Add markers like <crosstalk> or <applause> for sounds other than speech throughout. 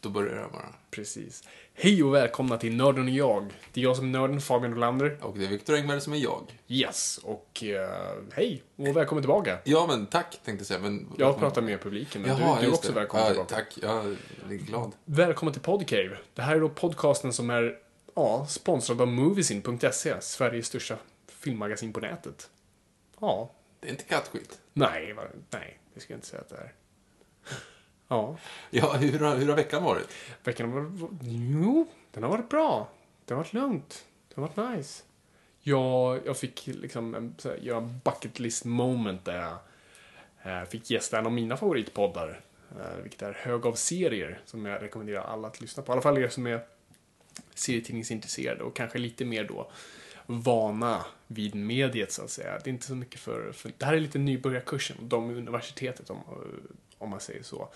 Då börjar det bara. Precis. Hej och välkomna till Nörden och jag. Det är jag som är nörden, Fabian Rolander. Och det är Viktor Engberg som är jag. Yes, och eh, hej och välkommen tillbaka. Ja, men tack tänkte jag säga. Men, Jag pratar med publiken, men Jaha, du, du är just också det. välkommen ja, tillbaka. Tack, jag är glad. Välkommen till Podcave. Det här är då podcasten som är ja, sponsrad av Moviesin.se, Sveriges största filmmagasin på nätet. Ja, Det är inte kattskit. nej, nej, det ska jag inte säga att det är. Ja, Ja, hur har, hur har veckan varit? veckan har varit... Jo, den har varit bra. Det har varit lugnt. Det har varit nice. Jag, jag fick liksom en, här, göra en bucket list moment där jag eh, fick gästa en av mina favoritpoddar. Eh, vilket är Hög av serier, som jag rekommenderar alla att lyssna på. I alla fall er som är serietidningsintresserade och kanske lite mer då vana vid mediet så att säga. Det är inte så mycket för, för det här är lite nybörjarkursen, de universitetet om, om man säger så.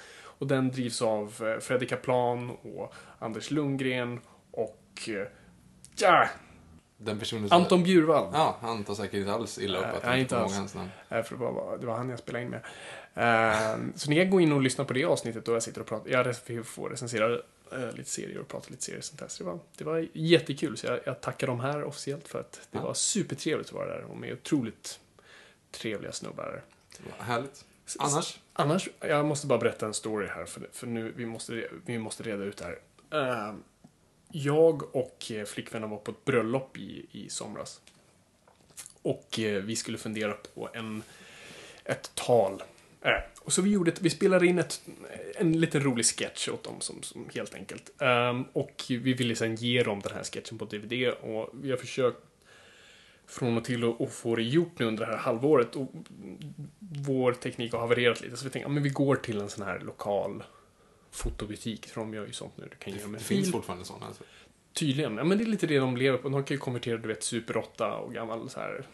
Och den drivs av eh, Fredrik Kaplan och Anders Lundgren och eh, ja, Den personen som... Anton Bjurvall. Ja, han tar säkert inte alls illa upp att han inte alls. många hans namn. För det var, det var han jag spelade in med. Eh, så ni kan gå in och lyssna på det avsnittet då jag sitter och pratar. Jag får recensera lite serier och prata lite serier och sånt där. Så det var, det var jättekul. Så jag, jag tackar dem här officiellt för att det Ja. var supertrevligt att vara där. Och med otroligt trevliga snubbar. Härligt. Annars? Annars, jag måste bara berätta en story här. För, för nu, vi måste, vi måste reda ut det här. Uh, jag och eh, flickvännen var på ett bröllop i, i somras. Och uh, vi skulle fundera på en, ett tal. Uh, och så vi, gjorde ett, vi spelade in ett, en liten rolig sketch åt dem, som, som helt enkelt. Ehm, och vi ville sen ge dem den här sketchen på DVD. Och vi har försökt från och till att att få det gjort nu under det här halvåret. Och vår teknik har havererat lite, så vi tänkte att men vi går till en sån här lokal fotobutik, för de gör ju sånt nu. Du kan en Det finns fortfarande sådana. Alltså. Tydligen. Ja, men det är lite det de lever på. De kan ju konvertera, du vet, Super 8 och gammal så här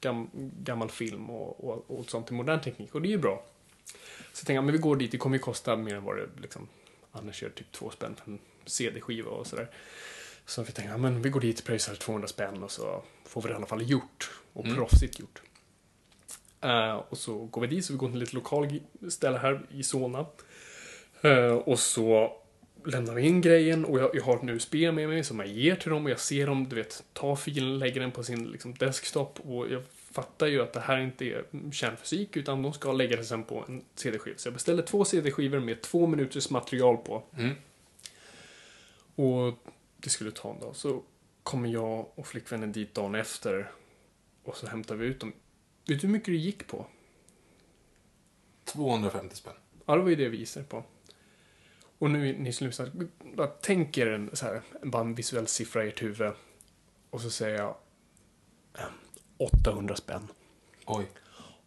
gam, gammal film och, och, och sånt till modern teknik. Och det är ju bra. Så jag tänkte, men vi går dit. Det kommer ju kosta mer än vad det liksom annars gör, typ två spänn för en CD-skiva och sådär. Så vi tänkte, ja, men vi går dit, pröjsar 200 spänn och så får vi det i alla fall gjort. Och proffsigt gjort. Eh, och så går vi dit, så vi går till ett lokal ställe här i Solna. Eh, och så lämnar vi in grejen och jag, jag har ett USB med mig som jag ger till dem och jag ser dem, du vet, ta filen, lägger den på sin liksom, desktop och jag fattar ju att det här inte är kärnfysik utan de ska lägga det sen på en CD-skiva. Så jag beställer två CD-skivor med två minuters material på. Mm. Och det skulle ta en dag. Så kommer jag och flickvännen dit dagen efter och så hämtar vi ut dem. Vet du hur mycket det gick på? 250 spänn. Ja, det var ju det vi gissade på. Och nu ni som lyssnar, tänk er en, så här, bara en visuell siffra i ert huvud. Och så säger jag eh, 800 spänn. Oj.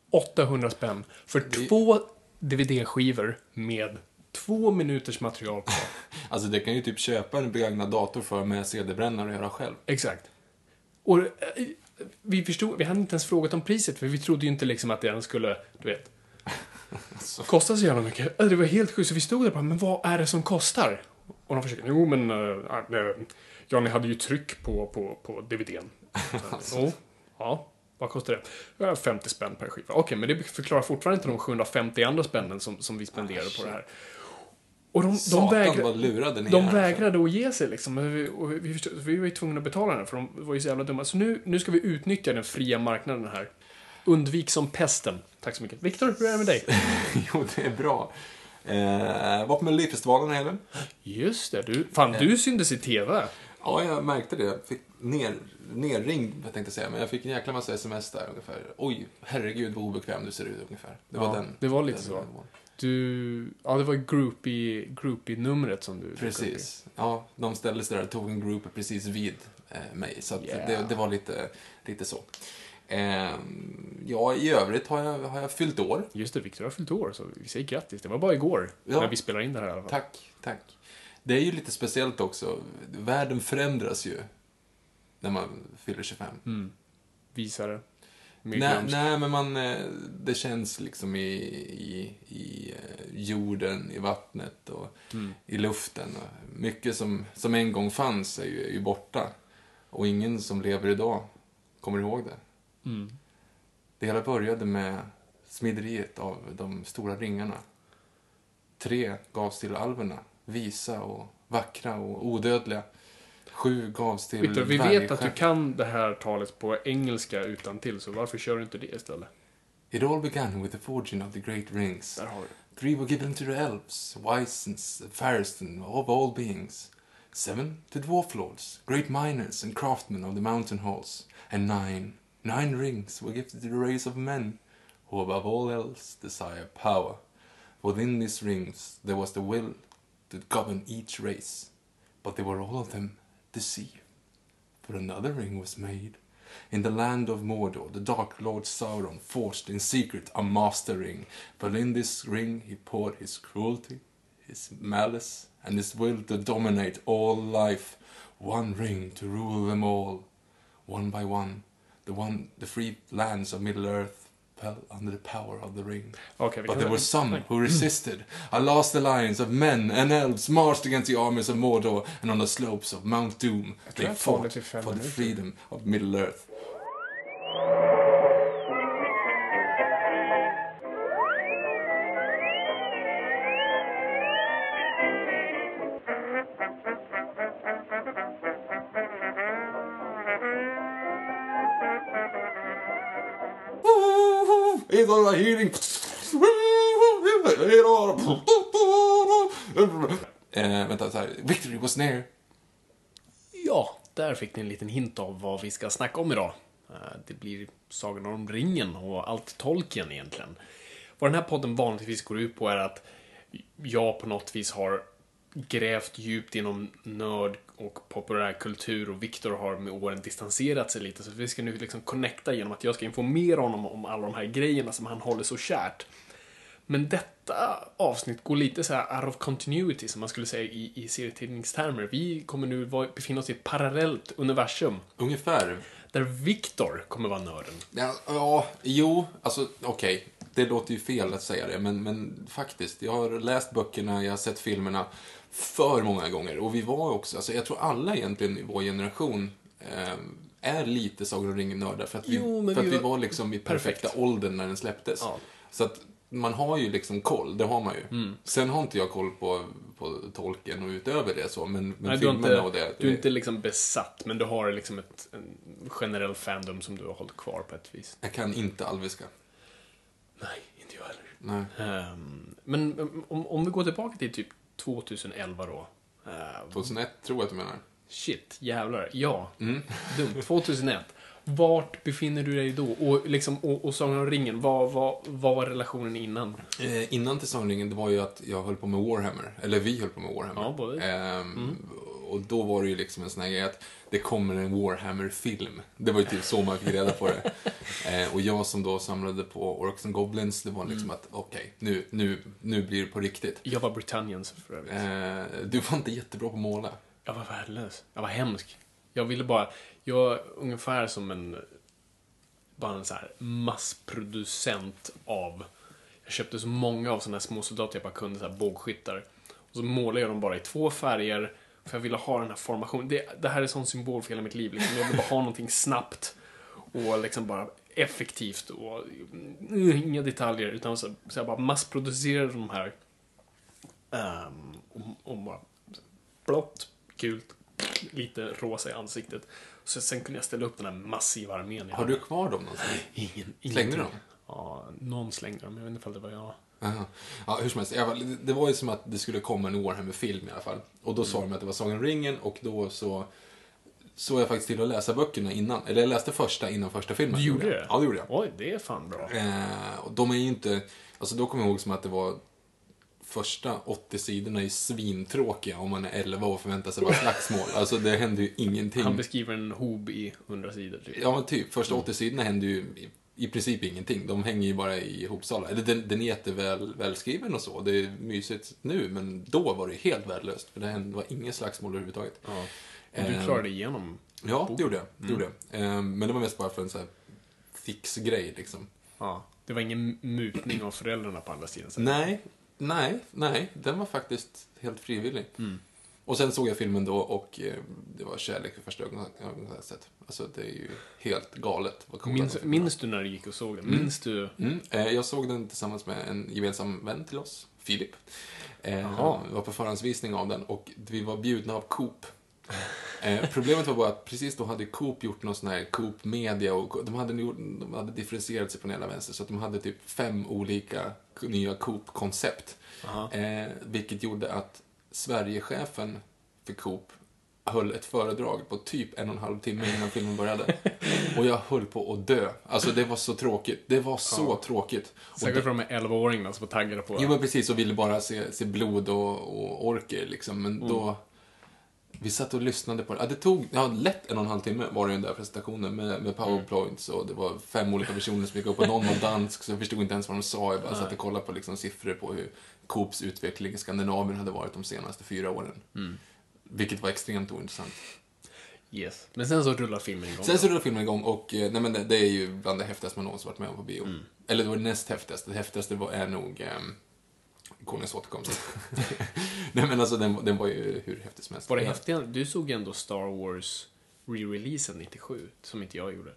800 spänn för Det- två DVD-skivor med två minuters material på. <laughs> Alltså det kan ju typ köpa en begagnad dator för med CD-brännare och göra själv. Exakt. Och eh, vi förstod, vi hade inte ens frågat om priset för vi trodde ju inte liksom att den skulle, du vet, <laughs> kosta så jävla mycket. Alltså, Det var helt sjukt, så vi stod där och bara, men vad är det som kostar? Och de försökte, jo men, äh, ni hade ju tryck på, på, på DVDn. <laughs> Så, jo, ja, vad kostar det? Ja, 50 spänn per skiva. Okej, men det förklarar fortfarande inte de 750 andra spännen som, som vi spenderade på det här. Och de, de, Satan vägra, vad lurade ni de alltså. vägrade att ge sig liksom. Vi, vi, förstod, vi var ju tvungna att betala den för de var ju så jävla dumma. Så nu, nu ska vi utnyttja den fria marknaden här. Undvik som pesten. Tack så mycket. Viktor, hur är det med dig? <laughs> jo, det är bra. Eh, var på Melodifestivalen i helgen. Just det, du, fan du syntes i TV. Ja, jag märkte det. Fick ner, nerringd, jag tänkte säga, men jag fick en jäkla massa sms där ungefär. Oj, herregud vad obekväm du ser ut ungefär. Det var Ja, den. det var lite den så. nivån. Du, ja det var groupie, groupie-numret som du... Precis. Ja, de ställde sig där och tog en group precis vid eh, mig. Så Yeah. det, det var lite, lite så. Eh, ja, i övrigt har jag, har jag fyllt år. Just det, Viktor har fyllt år, så vi säger grattis. Det var bara igår, Ja. när vi spelar in det här i alla fall. Tack, tack. Det är ju lite speciellt också. Världen förändras ju när man fyller 25. Mm. Visare. Mer Nej, glömsk. nej, men man, eh, det känns liksom i, i, i eh, jorden, i vattnet och Mm. i luften. Och Mycket som, som en gång fanns är ju, är ju borta. Och ingen som lever idag kommer ihåg det. Mm. Det hela började med smideriet av de stora ringarna. Tre gavs till alverna, visa och vackra och odödliga. Sju gavs till Viktor, vi vet att du kan det här talet på engelska utan till så varför kör du inte det istället? It all began with the forging of the great rings. Där har du. Three were given to the elves, wise and s- fairest of all beings. Seven to dwarf lords, great miners and craftsmen of the mountain halls. And nine, nine rings were gifted to the race of men, who above all else desire power. Within these rings there was the will to govern each race, but they were all of them deceived. For another ring was made. In the land of Mordor, the Dark Lord Sauron forged in secret a master ring. But in this ring he poured his cruelty, his malice, and his will to dominate all life. One ring to rule them all. One by one, the one, the free lands of Middle Earth fell under the power of the ring. Vi But there were some who resisted. A last alliance of men and elves marched against the armies of Mordor, and on the slopes of Mount Doom they jag tar det fought for the freedom of Middle Earth. Victory was near. Ja, där fick ni en liten hint av vad vi ska snacka om idag. Eh, det blir Sagan om ringen och allt Tolkien egentligen. Vad den här podden vanligtvis går ut på är att jag på något vis har grävt djupt inom nörd och populärkultur och Viktor har med åren distanserat sig lite. Så vi ska nu liksom connecta genom att jag ska informera honom om alla de här grejerna som han håller så kärt. Men detta avsnitt går lite så här out of continuity, som man skulle säga i, i serietidningstermer. Vi kommer nu vara- befinna oss i ett parallellt universum, Ungefär. där Viktor kommer vara nörden. Ja, ja jo, alltså okej. Det låter ju fel att säga det, men, men faktiskt. Jag har läst böckerna, jag har sett filmerna för många gånger. Och vi var också, alltså jag tror alla egentligen i vår generation eh, är lite Sagan om ringen-nördar. För att, vi, Jo, för vi att vi var- var liksom i perfekta Perfekt. åldern när den släpptes. Ja. Så att man har ju liksom koll, det har man ju. Mm. Sen har inte jag koll på, på tolken och utöver det så, men, men Nej, filmerna inte, och det. du är inte liksom besatt, men du har liksom ett en generell fandom som du har hållit kvar på ett vis. Jag kan inte alviska. Nej, inte jag heller. Nej. Ehm, men um, om, om vi går tillbaka till typ 2011 då. Uh, 2001 tror jag att du menar. shit, jävlar. Ja, Mm. dumt. <laughs> 2001. Vart befinner du dig då? Och, liksom, och, och Sagan om ringen, vad, vad, vad var relationen innan? Eh, innan till Sagan om ringen, det var ju att jag höll på med Warhammer. Eller vi höll på med Warhammer. Ja, både. Ehm, Och då var det ju liksom en sån här grej att det kommer en Warhammer-film. Det var ju typ så man fick reda på det. <laughs> Eh, och jag som då samlade på Orcs and Goblins, det var liksom att okej, nu, nu, nu blir det på riktigt. Jag var Britanniens för övrigt. Eh, du var inte jättebra på att måla. Jag var värdelös. Jag var hemsk. Jag ville bara, jag är ungefär som en, bara en så här massproducent av, jag köpte så många av såna här små soldater jag bara kunde, så här bågskyttar. Och så målade jag dem bara i två färger, för jag ville ha den här formationen. Det, det här är en sån symbol för hela mitt liv. Liksom. Jag vill bara ha någonting snabbt och liksom bara effektivt och mm, inga detaljer, utan så, så jag bara massproducerade de här. Um, och, och bara blått, gult, lite rosa i ansiktet. Så sen kunde jag ställa upp den här massiva armén. Har du kvar dem någonstans? Ingen, Slängde ingenting. du dem? Ja, någon slängde dem. Jag vet inte ifall det var jag. Aha. Ja, hur som helst. det var ju som att det skulle komma en Warhammer-film i alla fall. Och då sa de att det var Sagan om ringen och då så såg jag faktiskt till att läsa böckerna innan. Eller jag läste första innan första filmen. Du gjorde det? Ja, det gjorde jag. Oj, det är fan bra. Eh, och de är ju inte... Alltså då kommer jag ihåg som att det var första 80 sidorna är svintråkiga om man är 11 och förväntar sig bara slagsmål. Alltså det händer ju ingenting. Han beskriver en hob i 100 sidor. Typ. Ja, men typ. Första 80 sidorna händer ju i, princip ingenting. De hänger ju bara i ihopsalar. Eller den, den är jätteväl välskriven och så. Det är mysigt nu, men då var det helt värdelöst. För det hände, var inget slagsmål överhuvudtaget. Ja. Och du Eh, klarade igenom. Ja, det gjorde jag. Det gjorde jag. Eh, Men det var mest bara för en sån här fix-grej liksom. Ja. Det var ingen mutning av föräldrarna på andra sidan. så. Nej, nej, nej. Den var faktiskt helt frivillig. Och sen såg jag filmen då och eh, det var kärlek vid första ögonkastet. Alltså det är ju helt galet. Vad Minns, minns du när du gick och såg den? Minns du? Mm. Eh, jag såg den tillsammans med en gemensam vän till oss, Filip. Eh, Jaha. vi var på förhandsvisning av den och vi var bjudna av Coop. Eh, problemet var bara att precis då hade Coop gjort någon sån här Coop Media och de hade, gjort, de hade differentierat sig på den hela vänster så att de hade typ fem olika nya Coop-koncept. Eh, vilket gjorde att Sverigechefen för Coop höll ett föredrag på typ en och en halv timme innan filmen började. <laughs> Och jag höll på att dö. Alltså det var så tråkigt. Det var så tråkigt. Och Säkert det- för de här 11-åringarna som var taggade på Jo, men precis. Och ville bara se, se blod och, och orker, liksom. Men Mm. då... Vi satt och lyssnade på det. Ja, det tog ja, lätt en och en halv timme var det den där presentationen med, med powerpoints och det var fem olika personer som gick upp och någon var dansk så jag förstod inte ens vad de sa. Jag bara satt och kollade på liksom, siffror på hur Coops utveckling i Skandinavien hade varit de senaste fyra åren. Mm. Vilket var extremt ointressant. Yes. Men sen så rullar filmen igång. Sen så rullar filmen igång och eh, nej, men det, det är ju bland det häftigaste man någonsin varit med om på bio. Mm. Eller det var det näst häftigaste. Det häftigaste var, är nog um, Konungens återkomst. <laughs> nej men alltså den, den var ju hur häftig som helst. Var det häftiga? Du såg ändå Star Wars re-releasen 97, som inte jag gjorde.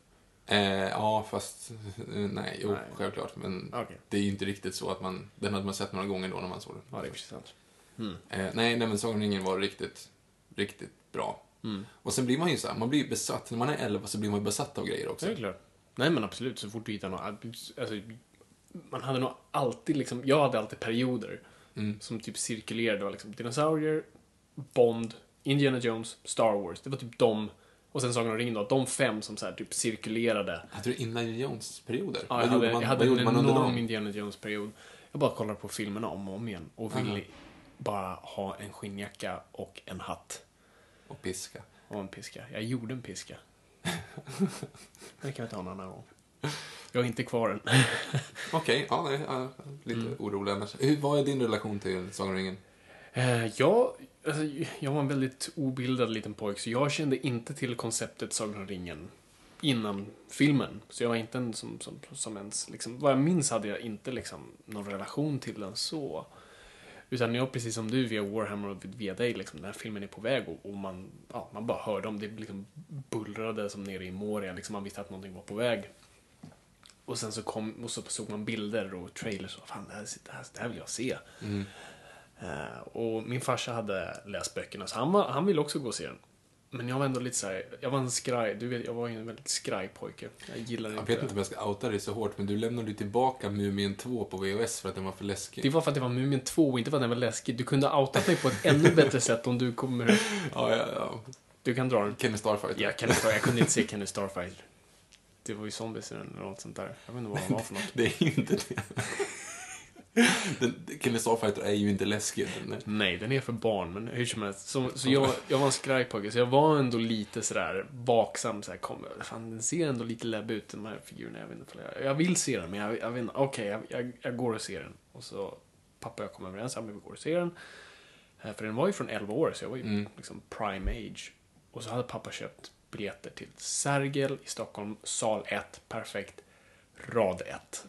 Eh, ja, fast eh, nej, jo, Nej. självklart. Men Okej. det är ju inte riktigt så att man, den hade man sett några gånger då när man såg den. Ja, det är precis sant. Eh, nej, nej, men Sagan om ringen var riktigt, riktigt bra. Mm. Och sen blir man ju så här, man blir besatt. När man är 11 så blir man besatt av grejer också. Det är klart. Nej, men absolut. Så fort du hittar något... Alltså, man hade nog alltid liksom... Jag hade alltid perioder Mm. som typ cirkulerade. Det var liksom dinosaurier, Bond, Indiana Jones, Star Wars. Det var typ de... Och sen Sagan om ringen då. De fem som så här typ cirkulerade. Hade du Indiana Jones-perioder? Ja, vad jag hade, man, jag hade en enorm? Indiana Jones-period. Jag bara kollade på filmerna om och om igen och ville bara ha en skinnjacka och en hatt. Och piska. Och en piska. Jag gjorde en piska. <laughs> Det kan vi ta en annan gång. <laughs> Jag har inte kvar den. <laughs> Okej, ja, nej, ja, lite Mm. orolig annars. Hur, vad är din relation till Sagan om ringen? Eh, jag, alltså, jag var en väldigt obildad liten pojk, så jag kände inte till konceptet Sagan om ringen innan filmen. Så jag var inte en som, som, som ens, liksom, vad jag minns hade jag inte liksom någon relation till den så. Utan jag, precis som du, via Warhammer och via dig, liksom, den här filmen är på väg och, och man, ja, man bara hörde om det liksom bullrade som nere i Moria, liksom, man visste att någonting var på väg. Och sen så, kom, och så såg man bilder och trailers och fan, det här, det här, det här vill jag se. Eh, och min farsa hade läst böckerna, så han, var, han ville också gå och se den. Men jag var ändå lite så här, jag var en skraj, du vet, jag var en väldigt skraj pojke. Jag gillar Jag inte vet inte om jag ska outa dig så hårt, men du lämnade ju tillbaka Mumien 2 på VHS för att den var för läskig. Det var för att det var Mumien 2 och inte för att den var läskig. Du kunde ha outat mig på ett ännu bättre sätt om du kommer... <laughs> Ja, ja, ja. Du kan dra den. Kenny Starfighter. Ja, Kenny Star, jag kunde inte se Kenny Starfighter. Det var ju zombies i den eller något sånt där. Jag vet inte vad det var för något. <laughs> Det är ju inte det. <laughs> Den, Kenny Starfighter är ju inte läskig. Den. Nej, den är för barn, men hur som helst. Så, så jag, jag var en skraj pojke, så jag var ändå lite sådär vaksam. Så här, kom, fan, den ser ändå lite läbb ut, de här figurerna. Jag, vet inte, jag, jag vill se den, men jag, jag vet inte. Okej, jag, jag, jag går och ser den. Och så, pappa och jag kom överens om att vi går och ser den. Eh, För den var ju från 11 år, så jag var ju liksom prime age. Och så hade pappa köpt biljetter till Sergel i Stockholm, sal 1, perfekt, rad 1.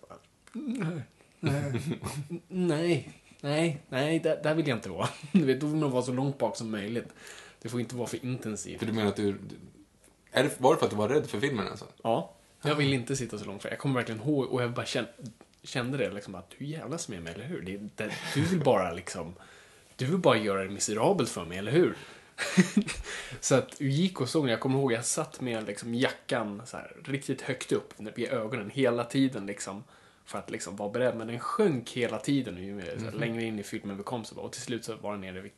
Nej, nej, nej, där, där vill jag inte vara. <laughs> Du vet, då vill man vara så långt bak som möjligt. Det får inte vara för intensivt. För du menar att du... du- Är det, var det för att du var rädd för filmen alltså? Ja, jag vill inte sitta så långt fram. Jag kommer verkligen ihåg, och jag bara kände, kände det liksom att du jävlas med mig, eller hur? Det, det, du vill bara liksom, du vill bara göra det miserabelt för mig, eller hur? <laughs> så att vi gick och såg den. Jag kommer ihåg jag satt med liksom jackan så här, riktigt högt upp vid ögonen hela tiden liksom. För att liksom vara beredd. Men den sjönk hela tiden ju mer, här, längre in i filmen vi kom. Så bara, och till slut så var den nere vid,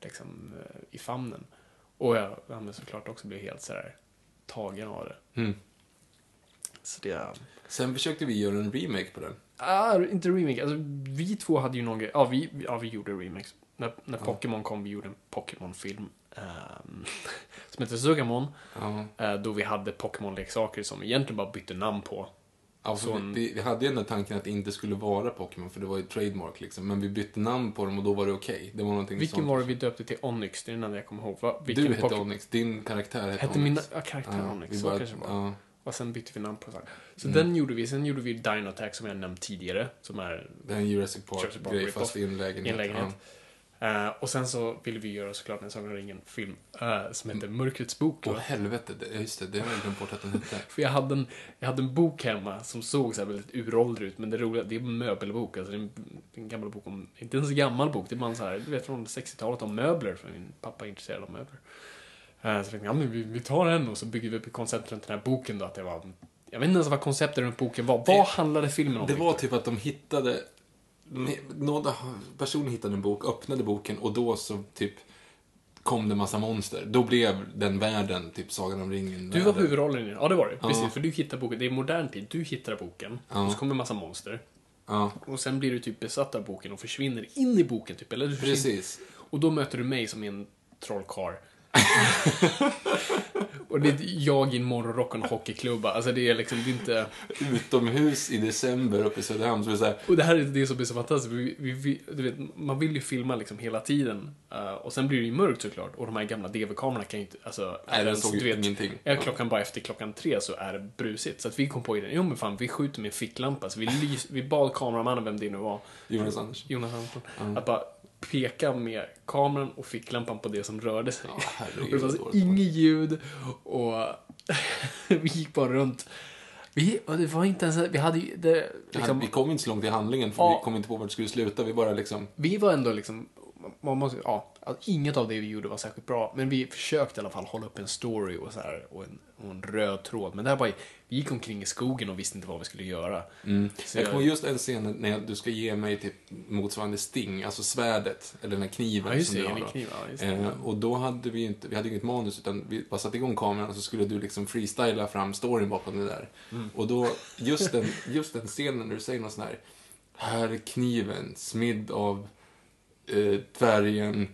liksom, eh, i famnen. Och jag ja, såklart också blev helt så här tagen av det. Mm. Så det... Sen försökte vi göra en remake på den. Ah, inte remake. Alltså, vi två hade ju någon grej. Ja, vi, ja, vi gjorde remakes. När, när Pokémon kom, vi gjorde en Pokémon-film. Ehm, <laughs> som heter Sugamon. Ja. eh, då vi hade Pokémon-leksaker som egentligen bara bytte namn på. Alltså, Så en- vi, vi hade ju den där tanken att det inte skulle vara Pokémon, för det var ju trademark liksom. Men vi bytte namn på dem och då var det okej. Det var någonting Vilken sånt. var det vi döpte till Onyx? Det är den enda jag kommer ihåg. Va? Du hette Poké- Onyx, din karaktär hette, Hette Onyx. min ja, karaktär Ja, Onyx? vi Så bara- kanske det var. ja. Mm. Och sen bytte vi namn på det. Så den gjorde vi. Sen gjorde vi Dinotack som jag nämnt tidigare. Som är Det är en Jurassic Park Park-grej, rip-off. fast i en lägenhet. i en lägenhet. Eh, och sen så ville vi göra såklart en Sagan om ringen-film eh, som heter Mörkrets bok. Åh helvete, det, just det, det har jag glömt bort att den hette. <laughs> För jag hade, en, jag hade en bok hemma som såg så här väldigt uråldrig ut, men det roliga, det är en möbelbok. Alltså det är en, en gammal bok om, inte ens en gammal bok, det är bara en så här, du vet från 60-talet om möbler, för min pappa är intresserad av möbler. Eh, så jag tänkte, ja men vi, vi tar den och så bygger vi upp ett koncept runt den här boken då, att det var, jag vet inte ens vad konceptet runt boken var. Vad handlade filmen om? Det var Victor? typ att de hittade... Någon person hittade en bok, öppnade boken och då så typ kom det massa monster. Då blev den världen, typ Sagan om ringen. Du var huvudrollen i den. Ja, det var det. Ja. Precis, för du hittar boken. Det är modern tid. Du hittar boken. Ja. Och så kommer massa monster. Ja, Och sen blir du typ besatt av boken och försvinner in i boken, typ. Eller du precis. Och då möter du mig som är en trollkarl. <laughs> och det är jag i en morgonrock och en hockeyklubba. Alltså det är liksom, det är inte... Utomhus i december uppe i Söderhamn. Så det är så här, Och det här är det som är så fantastiskt. Vi, vi, vi, du vet, man vill ju filma liksom hela tiden. Eh, och sen blir det ju mörkt såklart. Och de här gamla DV-kamerorna kan ju inte... Alltså, Nej, den ens, såg ju ingenting. Är klockan bara efter klockan tre så är det brusigt. Så att vi kom på idén, jo men fan, vi skjuter med en ficklampa. Så vi, lys, vi bad kameramannen, vem det nu var, Jonas Andersson. Jonas Andersson, att bara peka med kameran och ficklampan på det som rörde sig. Ja, <laughs> herregud, och det fanns inget ljud och <laughs> vi gick bara runt. Vi, det var inte ens, vi hade ju, det, liksom, vi kom inte så långt i handlingen för Ja. vi kom inte på vart det skulle sluta. Vi bara liksom... vi var ändå liksom, man måste, ja, att inget av det vi gjorde var särskilt bra, men vi försökte i alla fall hålla upp en story och så här, och en, och en röd tråd. Men det här var, vi gick omkring i skogen och visste inte vad vi skulle göra. Så Jag jag- kommer just en scen när du ska ge mig typ motsvarande sting, alltså svärdet, eller den här kniven Ja, som det, du har. då. kniv, ja. Eh, och då hade vi inte, vi hade inget manus utan vi bara satte igång kameran och så skulle du liksom freestyla fram storyn bakom det där. Mm. Och då, just den, just den scenen när du säger något sån här, här är kniven, smidd av eh, dvärgen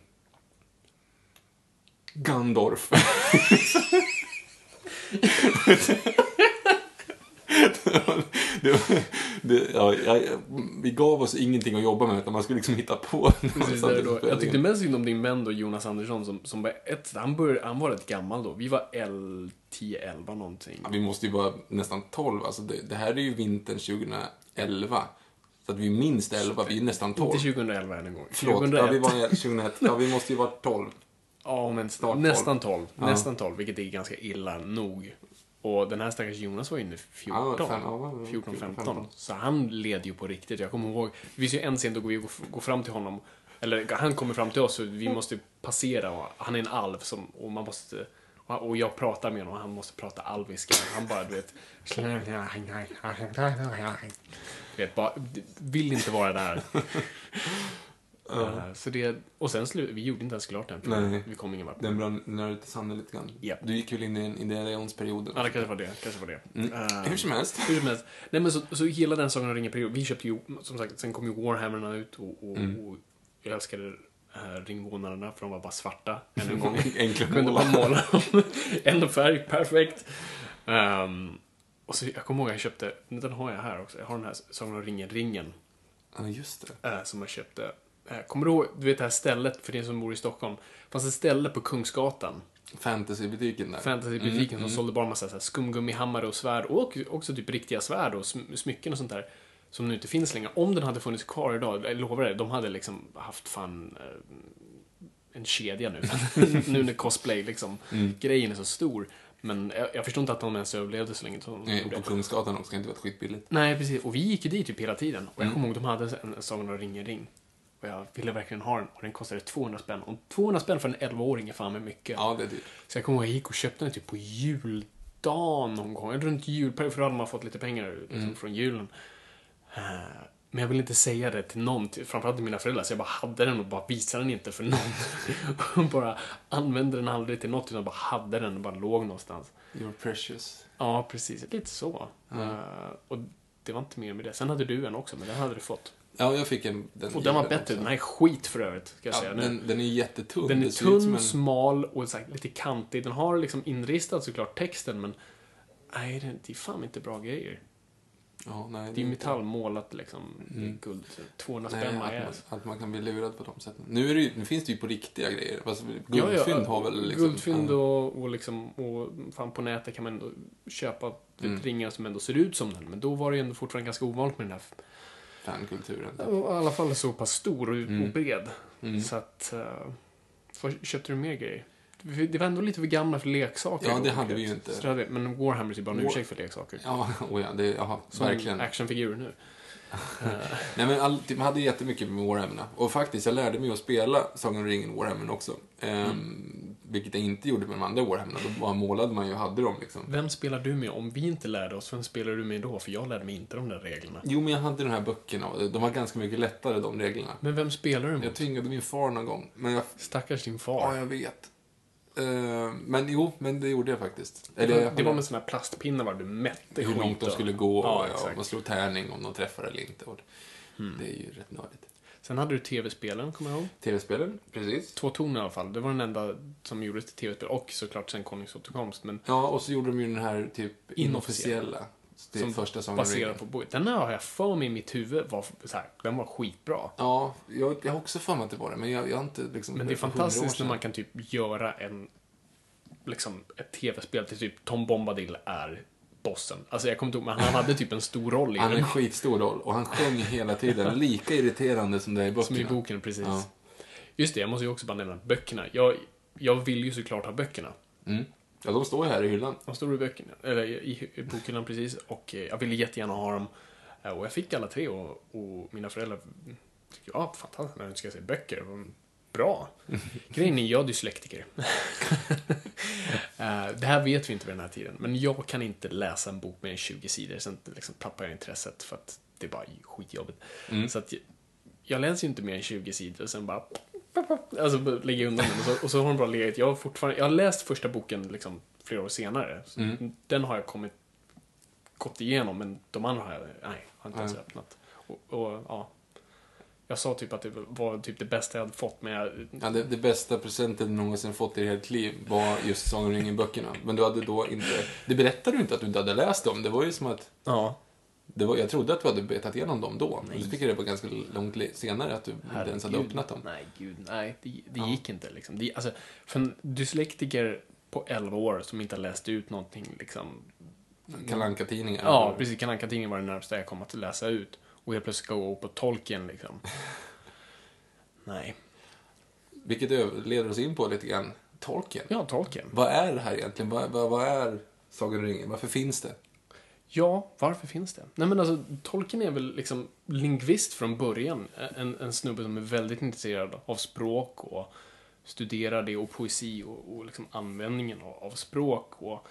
Gandorf. <laughs> det, var- det, ja, jag, vi gav oss ingenting att jobba med utan man skulle liksom hitta på <laughs> Precis, där då. Jag tyckte mest synd om din vän då, Jonas Andersson, som, som var ett, han, började, han var rätt gammal då. Vi var L 10, 11 någonting. Ja, vi måste ju vara nästan 12. Alltså det, det här är ju vintern 2011. Så att vi minst 11, vi är nästan 12. Inte 2011 än en gång. Förlåt, 2001. ja, vi var 2001. Ja, vi måste ju vara 12. Ja, men Snart tolv. nästan 12. Ja. Nästan 12, vilket är ganska illa nog. Och den här stackars Jonas var inne 14. Ja, fem- ja, ja, 14, 14, 15. 15. Så han led ju på riktigt. Jag kommer ihåg, det finns ju en scen då vi går fram till honom. Eller han kommer fram till oss och vi måste passera. Och han är en alv som, och man måste... Och jag pratar med honom och han måste prata alviska. Han bara, du vet... Du vet, bara, vill inte vara där. <laughs> Eh, Så det, och sen slut, vi gjorde inte ens klart den. Nej. Vi kom ingen vart. Den brann ner ut i sanden lite grann. Ja. Du gick väl in i en Indiana Jones-perioden? Ja, det kanske var det. Kanske var det. Mm. Eh, Hur som helst. hur som helst. Nej, men så, så hela den Sagan om ringen-perioden. Vi köpte ju, som sagt, sen kom ju Warhammerna ut och, och, Mm. och jag älskade äh, ringvånarna för de var bara svarta. Än en <laughs> gång. Enkla Kunde bara måla dem. <laughs> Ändå färg, perfekt. Ehm, och så, jag kommer ihåg att jag köpte, den har jag här också. Jag har den här Sagan om ringen-ringen. Ja, just det. eh, som jag köpte. Eh, kommer du ihåg, du vet det här stället, för er som bor i Stockholm. Det fanns ett ställe på Kungsgatan. Fantasy-butiken där. fantasybutiken Mm, som sålde bara massa så här skumgummihammare och svärd och också typ riktiga svärd och sm- smycken och sånt där. Som nu inte finns längre. Om den hade funnits kvar idag, jag lovar det, de hade liksom haft fan eh, en kedja nu. <laughs> nu när cosplay liksom, Mm. grejen är så stor. Men jag, jag förstår inte att de ens överlevde så länge. som Nej, och på Kungsgatan också, kan inte vara skitbilligt. Nej, precis. Och vi gick ju dit typ hela tiden. Och Mm. jag kommer ihåg, de hade en, en Sagan om ringen-ring. Och jag ville verkligen ha den och den kostade 200 spänn. Och 200 spänn för en 11-åring är fan med mycket. Ja, det är dyrt. Så jag kommer ihåg att jag gick och köpte den typ på juldagen någon gång. Runt jul, för då hade man fått lite pengar liksom, Mm. från julen. Eh, Men jag ville inte säga det till någon, till- framförallt till mina föräldrar, så jag bara hade den och bara visade den inte för någon. <laughs> och bara använde den aldrig till något, utan bara hade den och bara låg någonstans. You're precious. Ja, precis. Lite så. Eh, och det var inte mer med det. Sen hade du en också, men den hade du fått. Ja, jag fick en... Den Och den var bättre. också. Den här är skit för övrigt, ska jag Ja, säga den, den är jättetunn. Den är Det tunn, en- smal och här, lite kantig. Den har liksom inristat såklart texten, men nej, det det är fan inte bra grejer. Ja, nej, Det är ju metallmålat liksom. Det är guld. 200 Nej, spänn att, man, att man kan bli lurad på de sätten. Nu, är det ju, nu finns det ju på riktiga grejer. Fast Ja, ja, guldfynd har väl liksom... Guldfynd och, och liksom, och fan på nätet kan man ändå köpa Mm. ringar som ändå ser ut som den. Men då var det ju ändå fortfarande ganska ovanligt med den här Fankulturen. Och I alla fall så pass stor och, Mm. och bred. Så att... Uh, köpte du mer grejer? Det var ändå lite för gamla för leksaker. Ja, det hade vi ju inte. Så hade, men Warhammer är bara en War- ursäkt för leksaker. Ja, <laughs> oh ja, det, jaha, Som verkligen. actionfigurer nu. <laughs> Nej, men all, man hade jättemycket med Warhammer. Och faktiskt, jag lärde mig att spela Sagan om ringen Warhammer också. Ehm, Vilket jag inte gjorde med de andra Warhammer. Då bara målade man ju och hade dem liksom. Vem spelar du med om vi inte lärde oss? Vem spelar du med då? För jag lärde mig inte de där reglerna. Jo, men jag hade de här böckerna de var ganska mycket lättare, de reglerna. Men vem spelar du Jag mot? tvingade min far någon gång. Men jag, Stackars din ja, far. jag vet. Ehm, men jo, men det gjorde jag faktiskt. det, Eller, var, det var med såna här plastpinnar var du mätte hur långt de skulle gå och Ja, ja, man slog tärning om de träffade eller inte. Och Det är ju rätt nördigt. Sen hade du tv-spelen, kommer jag ihåg. Tv-spelen, precis. Två toner i alla fall. Det var den enda som gjordes till tv-spel. Och såklart sen Konungens återkomst. Men Ja, och så gjorde de ju den här typ Inofficiella. Det som första ringen. baserad på boken. Den har jag för mig i mitt huvud var så här, den var skitbra. Ja, jag, jag har också för mig att det var det, men jag, jag har inte liksom... Men det är fantastiskt när man kan typ göra en liksom ett tv-spel till typ Tom Bombadil är bossen. Alltså jag kommer inte ihåg, men han hade typ en stor roll i Han den. en skitstor roll och han sjöng hela tiden, lika irriterande som det är i böckerna. Som i boken, precis. Ja. Just det, jag måste ju också bara nämna böckerna. Jag, jag vill ju såklart ha böckerna. Mm. Ja, de står ju här i hyllan. De står i böckerna, eller i, i bokhyllan precis. Och eh, jag ville jättegärna ha dem. Eh, Och jag fick alla tre och, och mina föräldrar tyckte, ja, fantastiskt, när du ska se böcker. Mm, Bra. Grejen är, jag är dyslektiker. Eh, det här vet vi inte vid den här tiden, men jag kan inte läsa en bok med 20 sidor, sen liksom tappar jag intresset för att det är bara skitjobbigt. Så att jag, läser ju inte mer än 20 sidor och sen bara Alltså lägger jag undan den och så, och så har den bara legat. Jag har fortfarande, jag har läst första boken liksom flera år senare. Så Den har jag kommit, gått igenom, men de andra har jag, nej, har inte ens öppnat. Och, och ja. Jag sa typ att det var typ det bästa jag hade fått, men jag, Ja, det, det bästa presenten du någonsin fått i ditt liv var just Sagan om ringen-böckerna. Men du hade då inte... Det berättade du inte att du inte hade läst dem. Det var ju som att... ja. Det var, jag trodde att du hade betat igenom dem då. Men så fick jag det på ganska långt senare att du inte ens hade Herregud. öppnat dem. Nej, gud, nej. Det, det gick inte liksom. Det, alltså, för en dyslektiker på 11 år som inte har läst ut någonting liksom. Kalle Anka-tidningar. Ja, precis. Kalle Anka-tidningen var det närmsta jag kom att läsa ut. Och helt plötsligt gå på Tolkien liksom. <laughs> Nej. Vilket leder oss in på lite grann Tolkien. Ja, Tolkien. Vad är det här egentligen? Vad, vad, vad är Sagan om ringen? Varför finns det? Ja, varför finns det? Nej men alltså, Tolkien är väl liksom lingvist från början. En, en snubbe som är väldigt intresserad av språk och studerar det och poesi och, och liksom användningen av, av språk och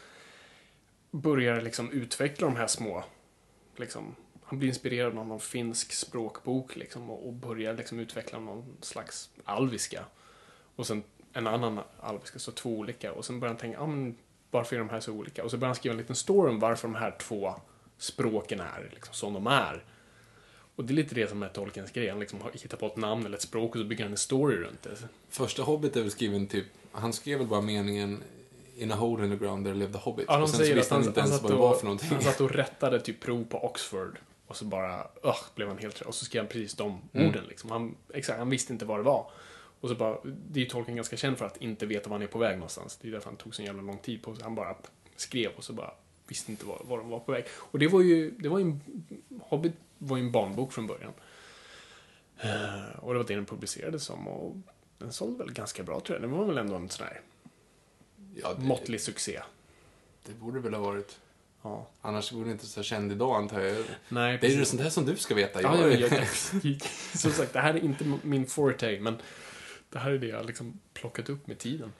börjar liksom utveckla de här små, liksom, han blir inspirerad av någon finsk språkbok liksom och, och börjar liksom utveckla någon slags alviska. Och sen en annan alviska, så två olika. Och sen börjar han tänka, ah, men varför är de här så olika? Och så börjar han skriva en liten story om varför de här två språken är liksom, som de är. Och det är lite det som är Tolkiens grej. Han liksom har hittat på ett namn eller ett språk och så bygger han en story runt det. Första Hobbit är väl skriven typ... Han skrev väl bara meningen In a hole in the ground there lived a hobbit. Ja, de och sen så säger att visste han han, inte ens vad det var för någonting. han satt och rättade typ prov på Oxford. Och så bara, ugh, blev han helt Och så skrev han precis de Mm. orden liksom. Han, exakt, han visste inte vad det var. Och så bara, det är ju Tolkien ganska känd för att inte veta var han är på väg någonstans. Det är därför han tog så jävla lång tid på sig. Han bara skrev och så bara visste inte var, var de var på väg. Och det var ju, det var ju en, Hobbit var ju en barnbok från början. Eh, och det var det den publicerades som. Och den sålde väl ganska bra tror jag. Den var väl ändå en sån här Ja, det, måttlig succé. det borde väl ha varit. Ja. Annars vore det inte så känd idag antar jag. Nej, Det är ju sånt här som du ska veta. Ja, Jag- ja, jag, jag, <laughs> som sagt, det här är inte min forte, men det här är det jag liksom plockat upp med tiden.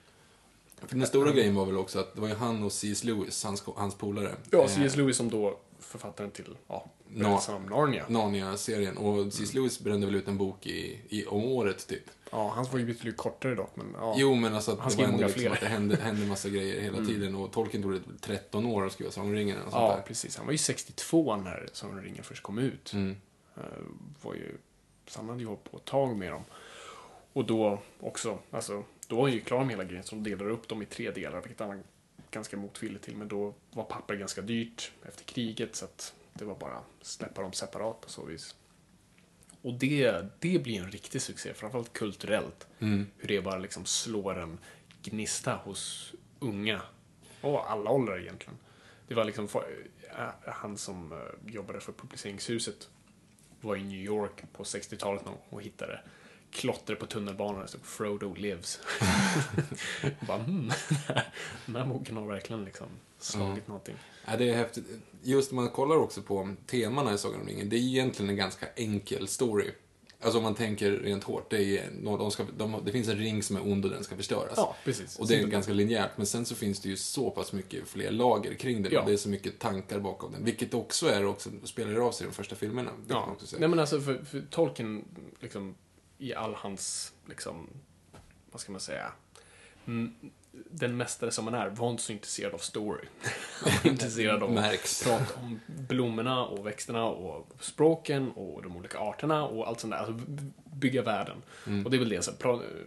För den stora grejen var väl också att det var ju han och C.S. Lewis, hans, hans polare. Ja, Eh, C.S. Lewis som då författaren till ja, Nå- berättelsen om Narnia. Narnia-serien. Och C.S. Lewis brände väl ut en bok i, i, om året, typ. Ja, hans var ju betydligt kortare dock, men ja. Jo, men alltså att Han det var ändå många liksom fler. att det hände, hände massa grejer hela Mm. tiden. Och Tolkien tog det 13 år att skriva Sagan och sånt ja, där. precis. Han var ju 62 när Sagan om ringen först kom ut. Mm. Eh, var ju, så han hade ju hållit på ett tag med dem. Och då också, alltså, då var han ju klar med hela grejen, så de delar upp dem i tre delar, vilket han var ganska motvillig till. Men då var papper ganska dyrt efter kriget, så att det var bara att släppa dem separat på så vis. Och det, det blir en riktig succé, framförallt kulturellt. Mm. Hur det bara liksom slår en gnista hos unga. Och alla åldrar egentligen. Det var liksom äh, han som äh, jobbade för publiceringshuset var i New York på 60-talet någon gång och hittade klotter på tunnelbanan det stod Frodo lives. <laughs> <laughs> Och bara, hmm, den här boken har verkligen liksom slagit någonting. Ja, det är häftigt. Just om man kollar också på temana i Sagan om ringen, det är egentligen en ganska enkel story. Alltså om man tänker rent hårt, det, är, de ska, de, det finns en ring som är ond och den ska förstöras. Ja, precis. Och det är ganska linjärt, men sen så finns det ju så pass mycket fler lager kring den Ja. och det är så mycket tankar bakom den. Vilket också är också, spelar av sig i de första filmerna. Ja, nej men alltså för, för Tolkien, liksom, i all hans, liksom, vad ska man säga, mm, den mästare som han är, var inte så intresserad av story. <laughs> Han var intresserad av att prata om blommorna och växterna och språken och de olika arterna och allt sånt där. Alltså bygga världen. Mm. Och det är väl det, så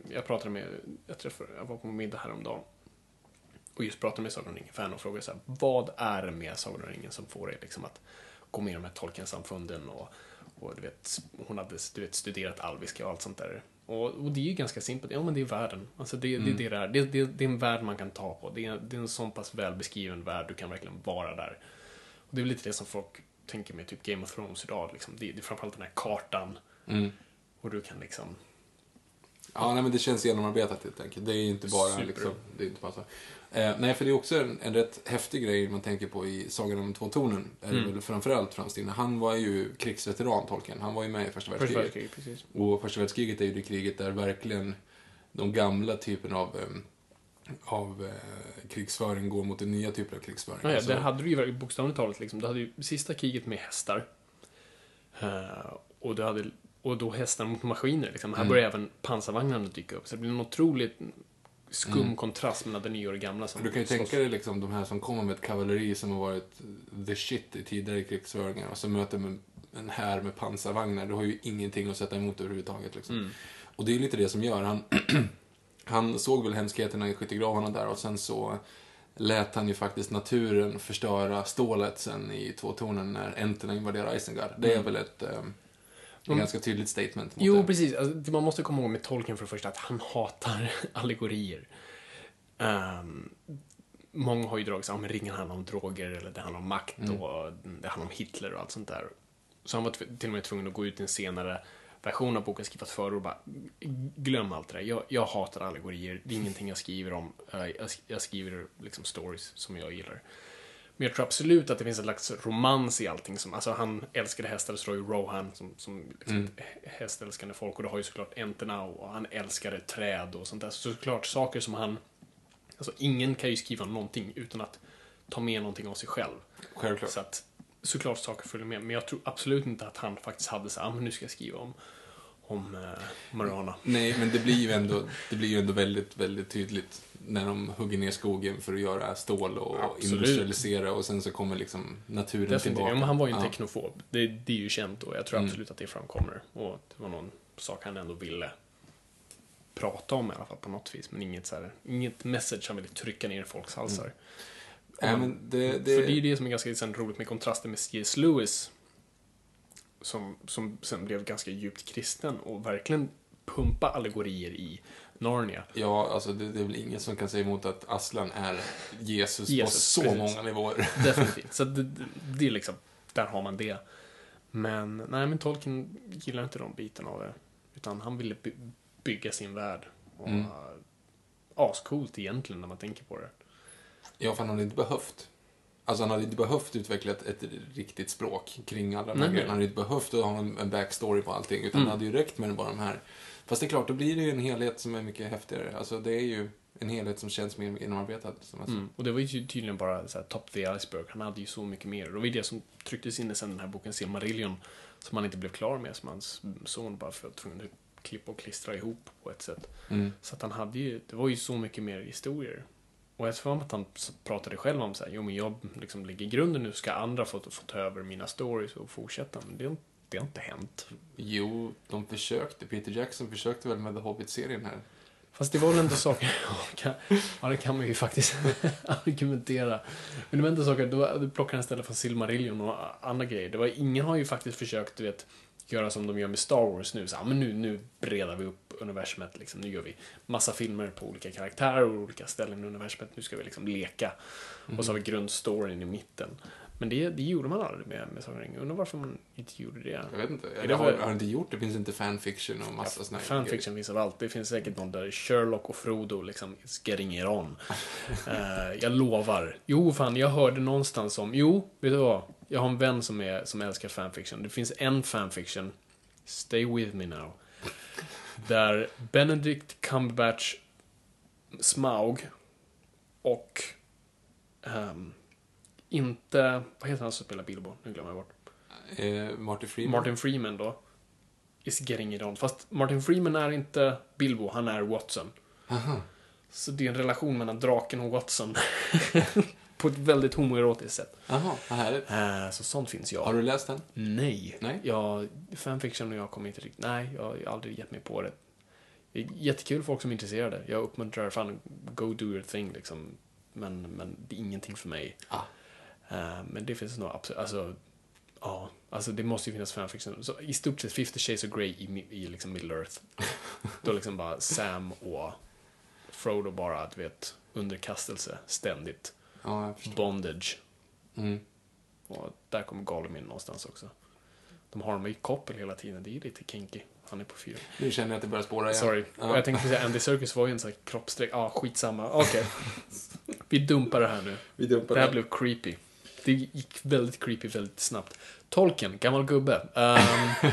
jag pratade med, jag träffade, jag var på middag häromdagen och just pratade med Sagan om ringen-fan och frågade så här, vad är det med Sagan om ringen som får dig liksom att gå med i de här Tolkien-samfunden och, och du vet, hon hade du vet, studerat alviska och allt sånt där. Och, och det är ju ganska simpelt, ja men det är världen. Alltså det, det, det, är det, är. det, det, det är en värld man kan ta på. Det är, det är en sån pass välbeskriven värld, du kan verkligen vara där. Och det är väl lite det som folk tänker med typ Game of Thrones idag. Liksom. Det, det är framförallt den här kartan. Mm. Och du kan liksom... Ja, nej, men det känns genomarbetat helt enkelt. Det är inte bara Super. liksom, det är inte bara så. Eh, nej, för det är också en, en rätt häftig grej man tänker på i Sagan om de två tornen. Är det Mm. väl framförallt Frans Tinne. Han var ju krigsveteran, Tolkien. Han var ju med i första Första världskriget. världskriget, precis. Och första världskriget är ju det kriget där verkligen de gamla typen av, em, av eh, krigsföring går mot den nya typen av krigsföring. Ja, ja, Alltså, där hade du ju bokstavligt talat liksom, du hade ju sista kriget med hästar. Eh, och, du hade, och då hästar mot maskiner. Liksom. Här Mm. börjar även pansarvagnarna dyka upp. Så det blir en otroligt skum Mm. kontrast mellan det nya och det gamla. Som Du kan ju slåss. tänka dig liksom de här som kommer med ett kavalleri som har varit the shit i tidigare krigsföringar och så möter man en här med pansarvagnar. Du har ju ingenting att sätta emot överhuvudtaget. Liksom. Mm. Och det är lite det som gör. Han, <clears throat> han såg väl hemskheterna i skyttegravarna där och sen så lät han ju faktiskt naturen förstöra stålet sen i två tornen när enterna invaderar Isengard. Det är Mm. väl ett, eh, ett Mm. ganska tydligt statement. mot Jo, det. precis. Alltså, det man måste komma ihåg med Tolkien för det första att han hatar <laughs> allegorier. Um, många har ju dragit sig, ja men ringen handlar om droger eller det handlar om makt Mm. och det handlar om Hitler och allt sånt där. Så han var till och med tvungen att gå ut i en senare version av boken, skriva ett förord och bara glöm allt det där. Jag, jag hatar allegorier, det är ingenting jag skriver om. Jag, jag skriver liksom stories som jag gillar. Men jag tror absolut att det finns en slags romans i allting. Som, alltså han älskade hästar, så ju Rohan som, som liksom Mm. hästälskande folk. Och det har ju såklart enterna och han älskade träd och sånt där. Så såklart saker som han... Alltså ingen kan ju skriva någonting utan att ta med någonting av sig själv. Självklart. Så att såklart saker följer med. Men jag tror absolut inte att han faktiskt hade så här, ah, men nu ska jag skriva om, om eh, Marana. Nej, men det blir ju ändå, det blir ju ändå väldigt, väldigt tydligt när de hugger ner skogen för att göra stål och Absolut. industrialisera och sen så kommer liksom naturen Definitivt. tillbaka. Ja, men han var ju en Ja. teknofob. Det, det är ju känt och jag tror Mm. absolut att det framkommer. Och det var någon sak han ändå ville prata om i alla fall på något vis. Men inget, så här, inget message han ville trycka ner i folks halsar. Nej, Och- men det, det, För det är det som är ganska roligt med kontrasten med C.S. Lewis. Som, som sen blev ganska djupt kristen och verkligen pumpa allegorier i Narnia. Ja, alltså det, det är väl ingen som kan säga emot att Aslan är Jesus, Jesus, på så precis. många nivåer. <laughs> Definitivt. Så det, det, är liksom, där har man det. Men, nej men Tolkien gillar inte de bitarna av det. Utan han ville by bygga sin värld. Och, Mm. ascoolt egentligen när man tänker på det. Ja, för han hade inte behövt. Alltså han hade inte behövt utveckla ett, ett riktigt språk kring alla de här grejerna. Han hade inte behövt att ha en, en backstory på allting. Utan Mm. det hade ju räckt med bara de här. Fast det är klart, då blir det ju en helhet som är mycket häftigare. Alltså det är ju en helhet som känns mer genomarbetad. Som alltså. Mm. Och det var ju tydligen bara så här, top the iceberg. Han hade ju så mycket mer. Och det var ju det som trycktes in i sen den här boken Silmarillion. Som han inte blev klar med. Som hans son bara för att tvungen att klippa och klistra ihop på ett sätt. Mm. Så att han hade ju, det var ju så mycket mer historier. Och jag tror att han pratade själv om så här, jo men jag liksom ligger i grunden nu, ska andra få, få ta över mina stories och fortsätta. Men det, det har inte hänt. Jo, de försökte. Peter Jackson försökte väl med The Hobbit-serien här. Fast det var väl ändå saker, <laughs> ja, det kan man ju faktiskt <laughs> argumentera. Men det var ändå saker, då, plockar han istället från Silmarillion och andra grejer. Det var, ingen har ju faktiskt försökt, du vet, göra som de gör med Star Wars nu. Så, ja, men nu, nu bredar vi upp universumet, liksom. nu gör vi massa filmer på olika karaktärer och olika ställen i universumet. Nu ska vi liksom leka. Och så har vi grundstoryn i mitten. Men det, det gjorde man aldrig med, med Sagan. Undrar varför man inte gjorde det. Jag vet inte. Är det har, har inte gjort det? Finns inte fanfiction och massa såna här Fanfiction finns överallt. Det finns säkert någon där Sherlock och Frodo liksom is getting it on. <laughs> Eh, jag lovar. Jo, fan, jag hörde någonstans om... Jo, vet du vad? Jag har en vän som, är, som älskar fanfiction. Det finns en fanfiction, stay with me now, där Benedict Cumberbatch, Smaug och ehm, inte... Vad heter han som spelar Bilbo? Nu glömmer jag bort. Eh, Marty Freeman. Martin Freeman då. Is getting it on. Fast Martin Freeman är inte Bilbo, han är Watson. Aha. Så det är en relation mellan draken och Watson. <laughs> På ett väldigt homoerotiskt sätt. Jaha, vad härligt. Eh, så sånt finns jag. Har du läst den? Nej. Nej. Jag, fanfiction och jag kommer inte riktigt... Nej, jag har aldrig gett mig på det. Det jättekul folk som är intresserade. Jag uppmuntrar, fan, go do your thing liksom. Men, men det är ingenting för mig. Ah. Eh, men det finns nog absolut, alltså, ja, alltså det måste ju finnas fanfiction. Så i stort sett 50 Shades of Grey i, i liksom Middle Earth. <laughs> Då liksom bara Sam och Frodo bara, du vet, underkastelse ständigt. Ja. Bondage. Mm. Och där kommer Gollum in någonstans också. De har dem i koppel hela tiden, det är lite kinky. Han är på fyra. Nu känner jag att det börjar spåra igen. Sorry. Ja. Jag tänkte säga Andy Serkis var ju en sån här kroppsdräkt. Ja, ah, skitsamma. Okej. Vi dumpar det här nu. Vi dumpar Det här det. blev creepy. Det gick väldigt creepy väldigt snabbt. Tolken, gammal gubbe. Ehm, <laughs>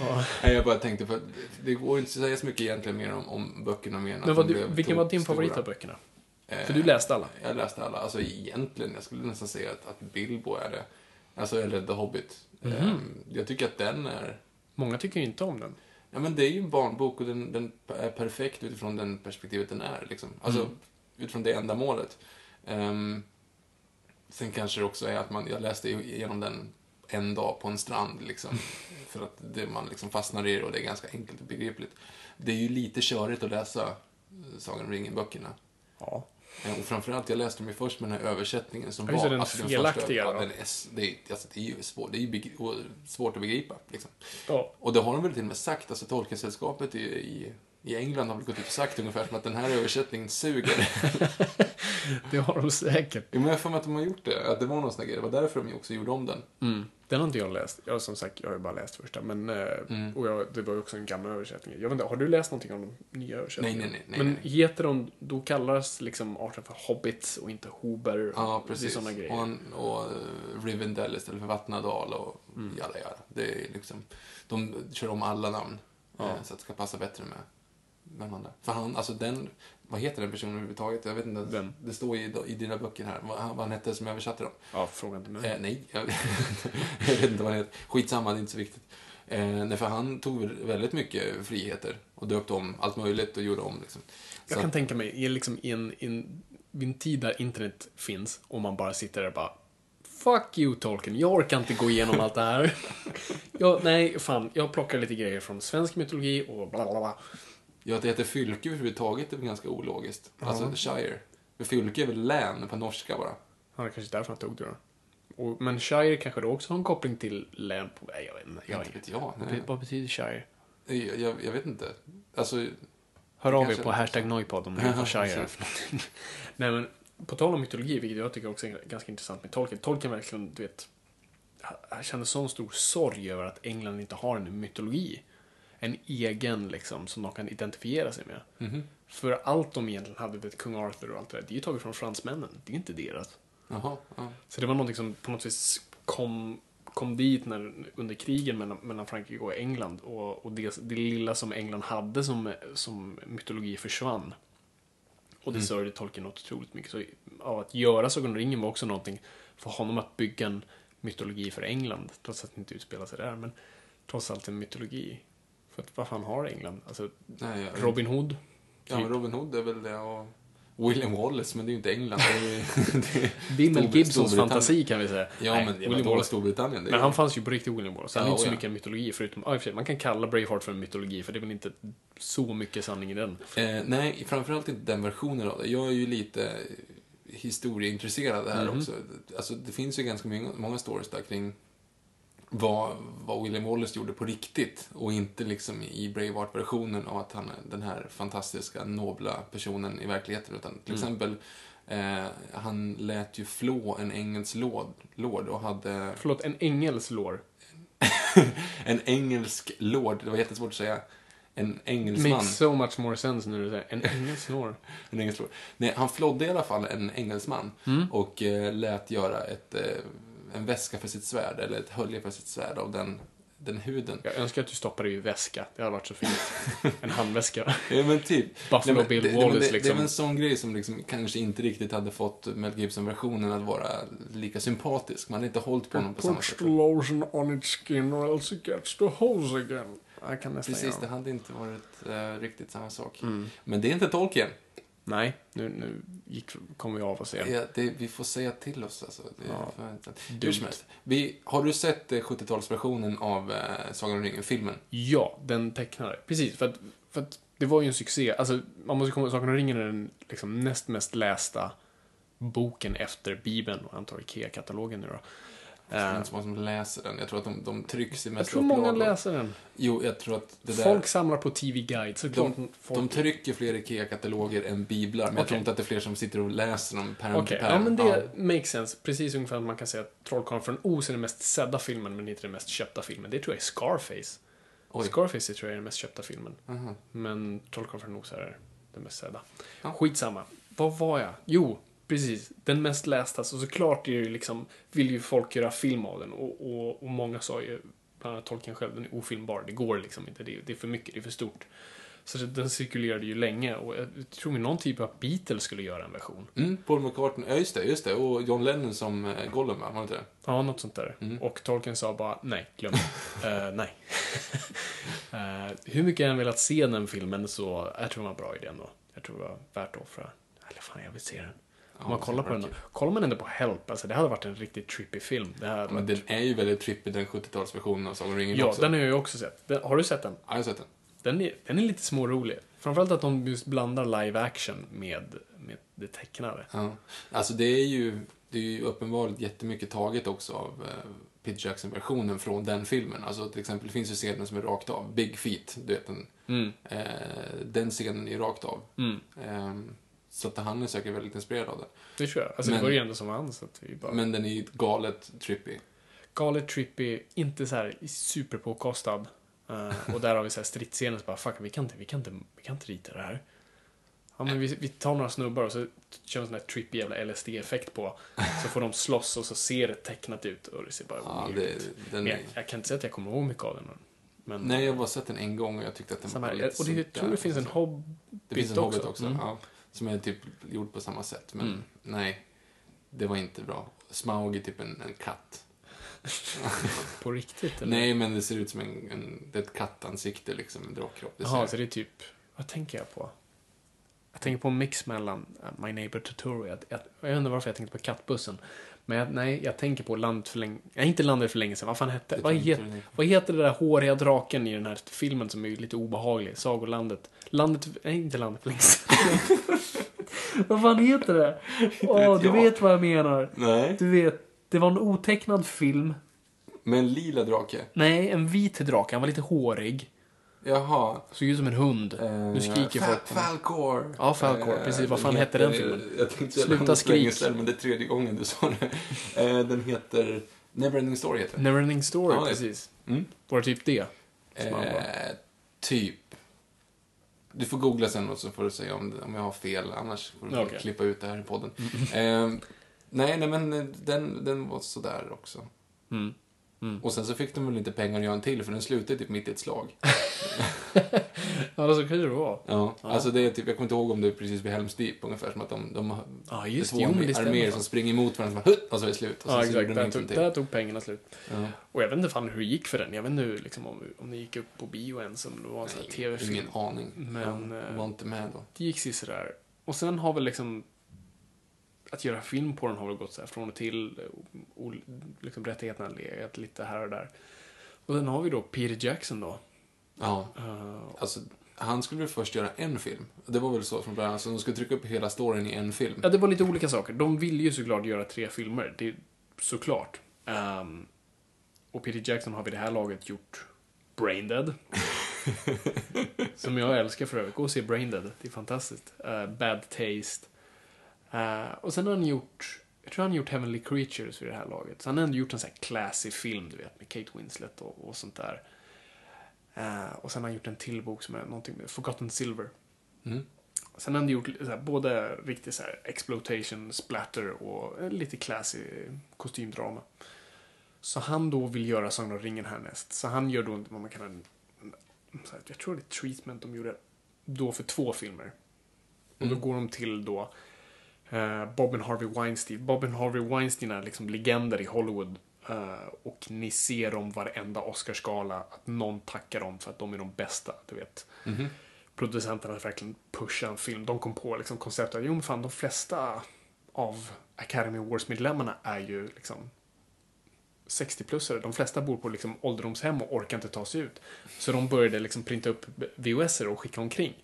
ja. Jag bara tänkte för att det går inte att säga så mycket egentligen mer om, om böckerna mer än att Men vad de du, blev vilken var din favorit av böckerna? Eh, För du läste alla. Jag läste alla. Alltså egentligen, jag skulle nästan säga att, att Bilbo är det. Alltså, eller The Hobbit. Mhm. Eh, jag tycker att den är... Många tycker ju inte om den. Ja, men det är ju en barnbok och den, den är perfekt utifrån den perspektivet den är. Liksom. Alltså, Mm. utifrån det enda målet. Ehm, sen kanske det också är att man, jag läste igenom den en dag på en strand, liksom. <laughs> För att det, man liksom fastnar i det och det är ganska enkelt och begripligt. Det är ju lite körigt att läsa eh, Sagan om ringen-böckerna. Ja. Eh, Och framförallt, jag läste ju först med den här översättningen som var... den första- felaktiga ja, då. den s- det, är, alltså, det är ju svår, det är ju svårt att begripa. Liksom. ja. Och det har de väl till och med sagt, alltså Tolkiensällskapet i, i, i England har väl gått ut och sagt ungefär som att den här översättningen suger. <laughs> Det har de säkert. Jo, men jag har för mig att de har gjort det, att det var någon sån grej. Det var därför de också gjorde om den. Mm. Den har inte jag läst. Jag, som sagt, jag har ju bara läst första. Men, eh, Mm. och jag, det var ju också en gammal översättning. Jag vet inte, har du läst någonting om de nya översättningarna? Nej, nej, nej, Men nej, nej. heter de, då kallas liksom arten för hobbits och inte hober? Ja, precis. sådana grejer. Och, en- och uh, Rivendell istället för Vattnadal och Mm. jada, jada. Det är liksom, de kör om alla namn. Ja. eh, Så att det ska passa bättre med varandra. För han, alltså den, vad heter den personen överhuvudtaget? Jag vet inte. Vem? Det står i, i dina böcker här. Vad, vad han hette som översatte dem. Ja, fråga inte mig. Eh, nej, jag, <laughs> jag vet inte vad han heter. Skitsamma, det är inte så viktigt. Eh, nej, för han tog väl väldigt mycket friheter och döpte om allt möjligt och gjorde om. Liksom. jag Så kan att- tänka mig, i, liksom, i, en, i en, en tid där internet finns och man bara sitter där och bara Fuck you Tolkien, jag orkar inte gå igenom allt det här. <laughs> jag, nej, fan, jag plockar lite grejer från svensk mytologi och bla bla bla. Ja, att det heter fylke överhuvudtaget är väl ganska ologiskt. Alltså Shire. För fylke är väl län på norska bara. Ja, det är kanske är därför han tog det då. Och, men Shire kanske då också har en koppling till län på... Nej, jag vet inte. Jag, Inte vet jag. Vad Nej. be- Vad betyder Shire? Jag, jag, jag vet inte. Alltså, Hör av er på hashtag Noipod om ni <laughs> vad Shire. <laughs> Nej, men på tal om mytologi, vilket jag tycker också är ganska intressant med Tolkien. Tolkien verkligen, du vet, han kände sån stor sorg över att England inte har en mytologi. En egen, liksom, som de kan identifiera sig med. Mhm. För allt de egentligen hade, vet, kung Arthur och allt det där, det är ju taget från fransmännen. Det är inte deras. Jaha, ja. Så det var någonting som på något vis kom, kom dit när, under krigen mellan, mellan Frankrike och England. Och, och det, det lilla som England hade som, som mytologi försvann. Och det sörjde Tolkien otroligt mycket. Så av att göra Sagan om ringen var också någonting för honom att bygga en mytologi för England. Trots att det inte utspelar sig där. Men trots allt en mytologi. För att vad fan har England? Alltså, Nej, jag, Robin Hood. Ja, men Robin Hood är väl det och William Wallace, men det är ju inte England. Det är, ju- <laughs> det är Det är Mel Stor- Gibsons Storbritannien. fantasi kan vi säga. Ja, Nej, men William Wallace. Storbritannien. Det är Men han fanns ju på riktigt William Wallace. Han är Ja, inte så ja. mycket en mytologi förutom... Ja, sig, man kan kalla Braveheart för en mytologi för det är väl inte så mycket sanning i den. Eh, nej, framförallt inte den versionen av det. Jag är ju lite historieintresserad här Mhm. också. Alltså, det finns ju ganska många, många stories där kring vad, vad William Wallace gjorde på riktigt och inte liksom i Braveheart-versionen av att han är den här fantastiska, nobla personen i verkligheten. Utan till Mm. exempel, eh, han lät ju flå en engelsk lord, lord och hade Förlåt, en ängels lår. <laughs> en engelsk lord, det var jättesvårt att säga, en engelsman. Makes so much more sense när du säger en ängels lår. <laughs> En engelsk lord. Nej, han flådde i alla fall en engelsman Mm. och eh, lät göra ett, eh, en väska för sitt svärd, eller ett hölje för sitt svärd av den, den huden. Jag önskar att du stoppade i väska. Det hade varit så fint. En handväska. Ja, men typ. <laughs> Buffalo men Bill det, Wallace, det, det är liksom. väl en sån grej som liksom kanske inte riktigt hade fått Mel Gibson-versionen att vara lika sympatisk. Man hade inte hållit på honom på samma sätt. lotion on its skin or else it gets the holes again. Jag kan nästan Precis, det hade inte varit eh, riktigt samma sak. Mm. Men det är inte Tolkien. Nej, nu, nu gick, kom vi av oss igen. Ja, det, vi får säga till oss alltså. Det är Ja. för, hur Dumt. som helst. Vi, har du sett eh, 70-talsversionen av eh, Sagan om ringen-filmen? Ja, den tecknade. Precis, för att, för att det var ju en succé. Alltså, man måste komma ihåg, Sagan om ringen är den liksom, näst mest lästa boken efter Bibeln och antar IKEA-katalogen nu då. Det är Eh, inte så många som läser den. Jag tror att de, de trycks i jag mest tror många upplagor. läser den. Jo, jag tror att det där... Folk samlar på TV Guide, såklart. de, folk... de trycker fler IKEA-kataloger än biblar, men jag Okej. tror inte att det är fler som sitter och läser dem pärm Okej, till ja pärm. men det makes sense. Precis ungefär som man kan säga att Trollkarlen från Oz är den mest sedda filmen, men inte den mest köpta filmen. Det tror jag är Scarface. Oj. Scarface tror jag är den mest köpta filmen. Aha. Men Trollkarlen från Oz är den mest sedda. Ja. Skitsamma. Vad var jag? Jo, precis. Den mest lästa. Så såklart är ju liksom, vill ju folk göra film av den. Och, och, och många sa ju, bland annat Tolkien själv, den är ofilmbar. Det går liksom inte. Det är, det är för mycket, det är för stort. Så det, den cirkulerade ju länge. Och jag tror någon typ av Beatles skulle göra en version. Mm, Paul McCartney, ja just det, just det. Och John Lennon som eh, Gollum, va? Var det inte det? Ja, något sånt där. Mm. Och Tolkien sa bara nej, glöm. <laughs> Eh, nej. <laughs> Eh, hur mycket jag än velat se den filmen så jag tror det var en bra idé ändå. Jag tror det var värt att offra. Eller fan, jag vill se den. Om man kollar på den. Kollar man ändå på Help, alltså det hade varit en riktigt trippy film. Det hade Men den är ju väldigt trippig, den 70-talsversionen av Sagan om ringen Ja, också. den har jag ju också sett. Den, har du sett den? Ja, jag har sett den. Den är, den är lite smårolig. Framförallt att de just blandar live action med, med det tecknade. Ja. Alltså det är ju, det är ju uppenbarligen jättemycket taget också av eh, Peter Jackson-versionen från den filmen. Alltså till exempel, det finns ju scener som är rakt av. Big Feet, du vet den. Mm. Eh, den scenen är rakt av. Mm. Ehm, så att han är säkert väldigt inspirerad av det. Det tror jag. Alltså Men- det var ju ändå som han, så att vi bara... Men den är ju galet trippy. galet trippy, inte så här superpåkostad. Uh, och där har vi så här stridsscener så bara, fuck, vi kan inte, vi kan inte, vi kan inte rita det här. Ja, men vi, vi tar några snubbar och så kör vi en sån här trippy jävla LSD-effekt på. Så får de slåss och så ser det tecknat ut och det ser bara Ja, det, ut. den jag, jag kan inte säga att jag kommer ihåg mycket av den. Men, Nej, jag har bara sett den en gång och jag tyckte att den var lite Och det, jag tror det finns en hobbit Det finns en Hobbit också. också, Mm. ja. Som är typ gjord på samma sätt. Men Mm. nej, det var inte bra. Smaug är typ en, en katt. <laughs> På riktigt? Eller? Nej, men det ser ut som en, en det är ett kattansikte liksom, en drakkropp. Det Jaha, så det är typ, vad tänker jag på? Jag tänker på en mix mellan uh, My Neighbor Totoro. Jag, jag, inte varför jag tänkte på kattbussen. Men jag, nej, jag tänker på Landet för länge Nej, inte Landet för länge sedan. Vad fan hette vad, het, vad heter det där håriga draken i den här filmen som är lite obehaglig? Sagolandet. Landet... Nej, inte Landet för länge sedan. <laughs> vad fan heter det? Åh, du jag. vet vad jag menar. Nej. Du vet, det var en otecknad film. Med en lila drake? Nej, en vit drake. Han var lite hårig. Jaha. Såg ut som en hund. Eh, nu skriker Fa- folk på mig. Falcor. Ja, Falcor, Eh, precis. Vad fan heter- hette den filmen? Jag tänkte Sluta skrik. sedan, men det är tredje gången du sa det. Eh, Den heter Neverending Story heter den. Neverending Story, Ja, precis. Mm. Var det typ det? Eh, typ. Du får googla sen och så får du säga om, om jag har fel, annars får du Okej. klippa ut det här i podden. Eh, Nej, nej men eh, den, den var sådär också. Mm. Och sen så fick de väl inte pengar att göra en till för den slutade typ mitt i ett slag. <laughs> Ja, så kanske det var. Ja, alltså det är typ, jag kommer inte ihåg om det är precis vid Helms Deep, ungefär som att de, de Ja, det just är det. två Jo, det arméer som springer emot varandra och så bara, "Hutt!" och så är det slut. Och Ja, exakt. Där tog, där tog pengarna slut. Ja. Och jag vet inte fan hur det gick för den. Jag vet inte liksom om, om det gick upp på bio ens, om det var en sån här tv-film. Ingen aning. Men, eh, var inte med då. Det gick sådär. Och sen har väl liksom att göra film på den har väl gått så här från och till. Och, och liksom rättigheterna legat lite här och där. Och sen har vi då Peter Jackson då. Ja, Uh, alltså han skulle väl först göra en film. Det var väl så från början, så de skulle trycka upp hela storyn i en film. ja, det var lite olika saker. De ville ju såklart göra tre filmer. Det såklart. Um, och Peter Jackson har vid det här laget gjort Braindead. <laughs> som jag älskar för övrigt. Gå och se Braindead. Det är fantastiskt. Uh, Bad Taste. Uh, och sen har han gjort, jag tror han har gjort Heavenly Creatures vid det här laget. Så han har ändå gjort en sån här classy film, du vet, med Kate Winslet och, och sånt där. Uh, och sen har han gjort en till bok som är någonting med Forgotten Silver. Mm. Sen har han gjort så här, både riktigt så här exploitation, splatter och lite classy kostymdrama. Så han då vill göra Sagan om ringen härnäst. Så han gör då vad man kallar en, så här, jag tror det är treatment de gjorde då för två filmer. Och då går de till då eh, Bob and Harvey Weinstein. Bob and Harvey Weinstein är liksom legender i Hollywood. eh, och ni ser dem varenda Oscarsgala att någon tackar dem för att de är de bästa, du vet. Producenterna verkligen pushar en film. De kom på liksom konceptet att jo men fan de flesta av Academy Awards-medlemmarna är ju liksom 60-plussare. De flesta bor på liksom ålderdomshem och orkar inte ta sig ut. Så de började liksom printa upp VHS och skicka omkring.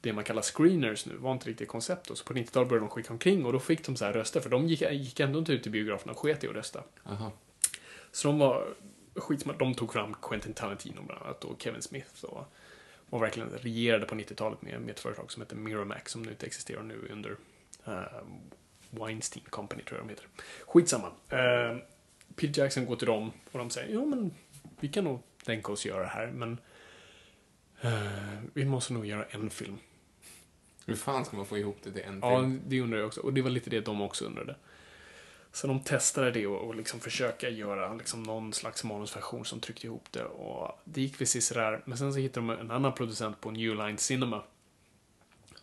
Det man kallar screeners nu var inte riktigt koncept då. Så på 90-talet började de skicka omkring och då fick de så här röster. För de gick, gick ändå inte ut i biograferna och sket i att rösta. Aha. Så de var skitsmarta. De tog fram Quentin Tarantino bland annat och Kevin Smith och, och verkligen regerade på 90-talet med, med ett företag som heter Miramax som nu inte existerar nu under uh, Weinstein Company tror jag de heter. Skitsamma. Uh, Peter Jackson går till dem och de säger jo men vi kan nog tänka oss göra det här men vi måste nog göra en film. Hur fan ska man få ihop det till en Ja, film? det undrar jag också. Och det var lite det de också undrade. Så de testade det och, och liksom försöka göra liksom någon slags manusversion som tryckte ihop det. Och det gick precis sådär. Men sen så hittade de en annan producent på New Line Cinema.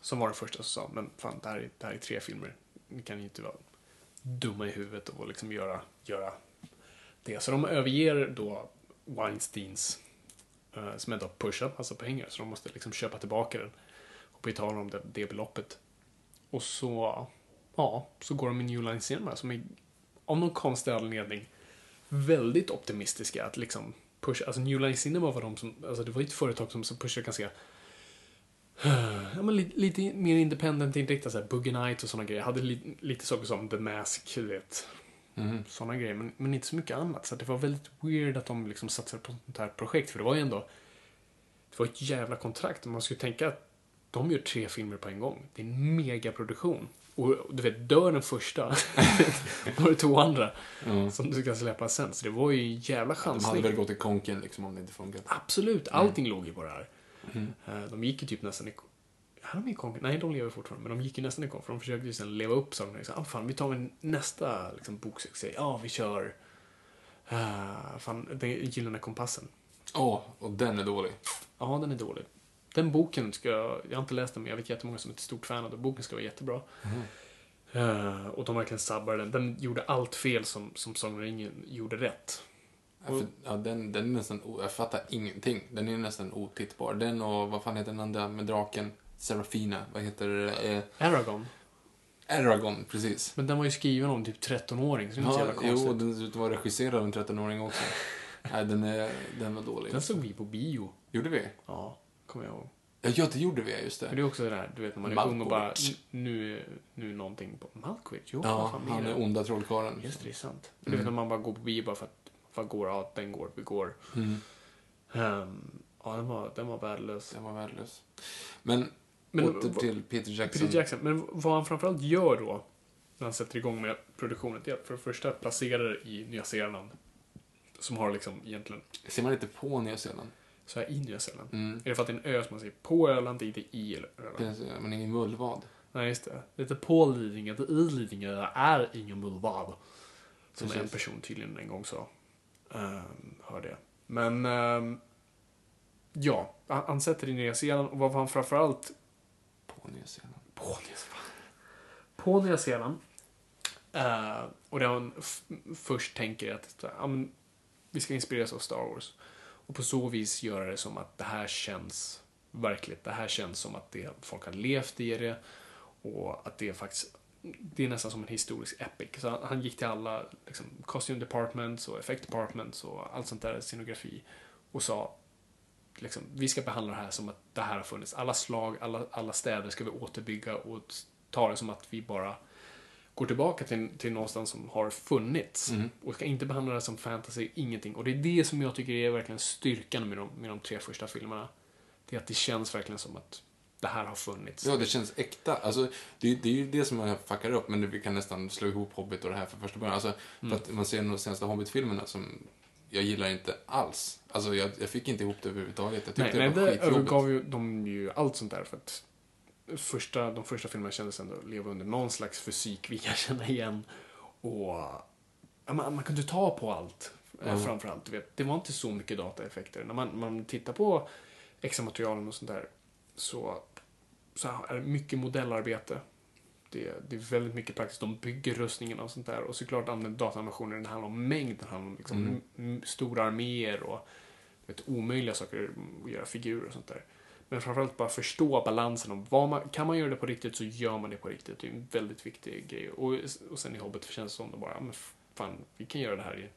Som var den första som sa, men fan det här är, det här är tre filmer. Ni kan ju inte vara dumma i huvudet och liksom göra, göra det. Så de överger då Weinsteins, eh, Eh, som ändå har pushat massa pengar. Så de måste liksom köpa tillbaka den och betala dem det, det beloppet. Och så, ja, så går de i New Line Cinema som är av någon konstig anledning väldigt optimistiska att liksom pusha, alltså New Line Cinema var de som, alltså det var ju ett företag som, som pushade ganska Ja, men lite, lite mer independent inriktat, såhär Boogie Nights och sådana grejer. Hade li, lite saker som The Mask, du vet. Sådana grejer, men, men inte så mycket annat. Så det var väldigt weird att de liksom satsade på ett sånt här projekt, för det var ju ändå det var ett jävla kontrakt. Man skulle tänka att de gör tre filmer på en gång. Det är en megaproduktion. Och du vet, dör den första, då har du två andra som du ska släppa sen. Så det var ju en jävla De chansning. hade väl gått i konken liksom om det inte funkat. Absolut, allting låg ju på det här. Eh, De gick ju typ nästan i... Hade de i konk? Nej, de lever fortfarande, men de gick ju nästan i konk. För de försökte ju sen leva upp sakerna. Liksom, ah, fan, vi tar nästa liksom, boksuccé. Ja, vi kör... Uh, fan, den Gyllene Kompassen. Åh, och den är dålig. Ja, den är dålig. Den boken ska jag... Jag har inte läst den, men jag vet jättemånga som är ett stort fan av den. Boken ska vara jättebra. Eh, och de verkligen sabbade den. Den gjorde allt fel som, som Sagan ringen gjorde rätt. Ja, för, ja, den, den är nästan, jag fattar ingenting. Den är nästan otittbar. Den och, vad fan heter den andra med draken? Serafina, vad heter det? Eh, Aragorn. Aragorn, precis. Men den var ju skriven om typ 13-åring, så det är inte så Ja, jävla jo, konstigt. den dessutom var regisserad av en 13-åring också. <laughs> Nej, den, är, den var dålig. Den såg vi på bio. Gjorde vi? Ja, kommer jag ihåg. Ja, ja, det gjorde vi, just För det. det är också det där, du vet när man är ung och bara, Malkovich. "N- nu, nu någonting på... Malkovich? Jo, Ja, fan han det? är onda trollkarlen. Just det, det är sant. Du vet när man bara går på bio bara för att, vad går, ja, den går, vi går. Mm. Ehm, ja, den var, den var värdelös. Den var värdelös. Men, Men åter till Peter Jackson. Peter Jackson, men vad han framförallt gör då, när han sätter igång med produktionen, det är att för det första placera det i Nya Zeeland. Som har liksom egentligen, Ser man lite på Nya Zeeland? så här i Nya Zeeland. Mm. Är det för att det är en ö som man säger på Öland, inte i Öland? Det är- Men ingen mullvad. Nej, just det. Det heter på Lidingö. Det i Lidingö är ingen boulevard. Som Precis. en person tydligen en gång sa. Um, hörde jag. Men, ehm, ja. Han, han sätter i Nya Zeeland och vad han framförallt På Nya Zeeland. på Nya Zeeland. På Nya Zeeland. Eh, och han f- först tänker att ja, men, vi ska inspireras av Star Wars. Och på så vis göra det som att det här känns verkligt. Det här känns som att det, folk har levt i det. Och att det är faktiskt det är nästan som en historisk epic. Så han, han gick till alla liksom, costume departments och effect departments och allt sånt där, scenografi. Och sa liksom, vi ska behandla det här som att det här har funnits. Alla slag, alla, alla städer ska vi återbygga och ta det som att vi bara går tillbaka till, till någonstans som har funnits. Och ska inte behandla det som fantasy, ingenting. Och det är det som jag tycker är verkligen styrkan med de, med de tre första filmerna. Det är att det känns verkligen som att det här har funnits. Ja, det känns äkta. Alltså, det, det är ju det som jag fuckar upp, men vi kan nästan slå ihop Hobbit och det här för första början. Alltså, För att man ser de senaste Hobbit-filmerna som jag gillar inte alls. Alltså, jag, jag fick inte ihop det överhuvudtaget. Jag Nej, tyckte nej, det det var skitjobbigt. övergav ju de ju allt sånt där för att första, de första filmerna kändes ändå leva under någon slags fysik vi kan känna igen. Och man, man kunde ta på allt, mm. framförallt. Du vet, det var inte så mycket dataeffekter. När man, man tittar på extra-materialen och sånt där så, så är det mycket modellarbete. Det, det är väldigt mycket praktiskt. De bygger rustningen och sånt där. Och såklart använder dataanimationer. Det handlar om mängd. Det handlar om liksom m- stora arméer och vet, omöjliga saker att göra figurer och sånt där. Men framförallt bara förstå balansen om vad man, kan man göra det på riktigt så gör man det på riktigt. Det är en väldigt viktig grej. Och, och sen i Hobbit känns det som det bara, ja, men fan, vi kan göra det här i,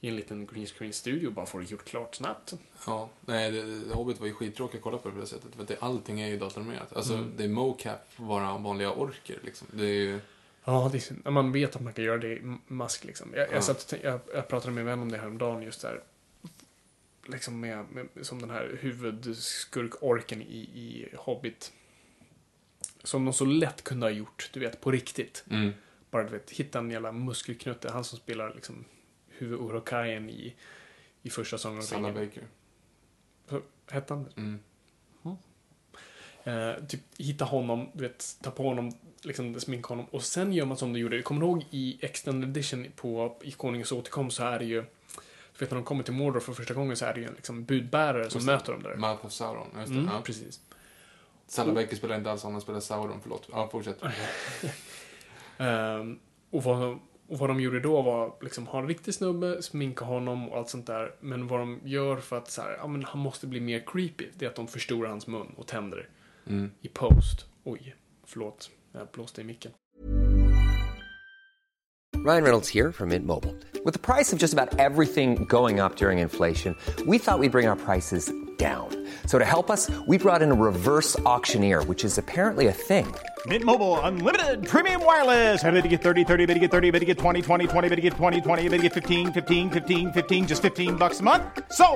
i en liten green screen studio bara få det gjort klart snabbt. Ja, nej, det, det, Hobbit var ju skittråkigt att kolla på på det sättet. För att det, allting är ju datoranimerat. Alltså, Mm. det är mocap våra vanliga orker liksom. Det är ju... Ja, det är, man vet att man kan göra det i mask liksom. Jag, Ja. jag, satt, jag, jag pratade med en vän om det här om dagen just där. Liksom med, med, som den här huvudskurk-orken i, i Hobbit. Som de så lätt kunde ha gjort, du vet, på riktigt. Mm. Bara du vet, hitta en jävla muskelknutte. Han som spelar liksom huvud-Urukajen i, i första Sagan om Sanna ringen. Baker. Så Hette han Mm. Eh, typ hitta honom, du vet, ta på honom, liksom sminka honom och sen gör man som de gjorde. Kommer du ihåg i Extended Edition på i Konungens återkomst så är det ju, du vet när de kommer till Mordor för första gången så är det ju en liksom, budbärare som Just det. möter dem där. Mouth of Sauron, just det. Mm, ja. Precis. Sanna Baker spelar inte alls han spelar Sauron, förlåt. Ja, fortsätt. <laughs> Ehm, och, vad, och vad de gjorde då var liksom ha en riktig snubbe, sminka honom och allt sånt där. Men vad de gör för att så här, ja, men han måste bli mer creepy, det är att de förstorar hans mun och tänder Mm. i post. Oj, förlåt. Jag blåste i micken. Ryan Reynolds here from Mint Mobile. With the price of just about everything going up during inflation, we thought we'd bring our prices down. So to help us, we brought in a reverse auctioneer, which is apparently a thing. Mint Mobile unlimited premium wireless. Ready to get 30, 30, bit to get 30, bit to get 20, 20, 20, bit to get 20, 20, bit to get 15, 15, 15, 15 just 15 bucks a month. So,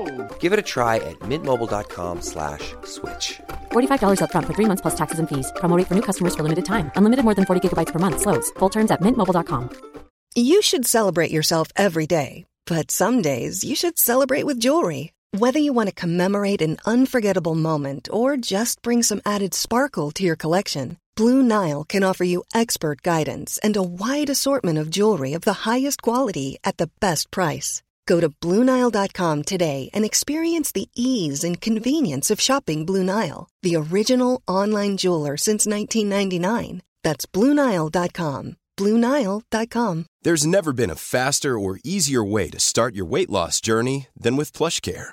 Give it a try at mintmobile.com slash switch. $45 upfront for three months plus taxes and fees. Promo rate for new customers for limited time. Unlimited more than 40 gigabytes per month. Slows. Full terms at mintmobile.com. You should celebrate yourself every day, but some days you should celebrate with jewelry. Whether you want to commemorate an unforgettable moment or just bring some added sparkle to your collection, Blue Nile can offer you expert guidance and a wide assortment of jewelry of the highest quality at the best price. Go to BlueNile.com today and experience the ease and convenience of shopping Blue Nile, the original online jeweler since 1999. That's BlueNile.com. BlueNile.com. There's never been a faster or easier way to start your weight loss journey than with PlushCare.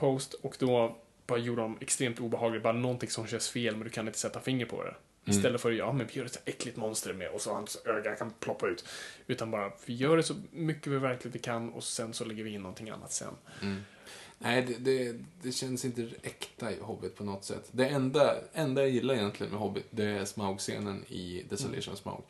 Post och då bara gjorde de extremt obehagligt, bara någonting som känns fel men du kan inte sätta finger på det. Istället för ja men vi gör ett så äckligt monster med och så hans öga kan ploppa ut. Utan bara vi gör det så mycket vi verkligen kan och sen så lägger vi in någonting annat sen. Nej, det, det, det känns inte äkta i Hobbit på något sätt. Det enda, enda jag gillar egentligen med Hobbit, det är Smaug-scenen i Desolation Smaug.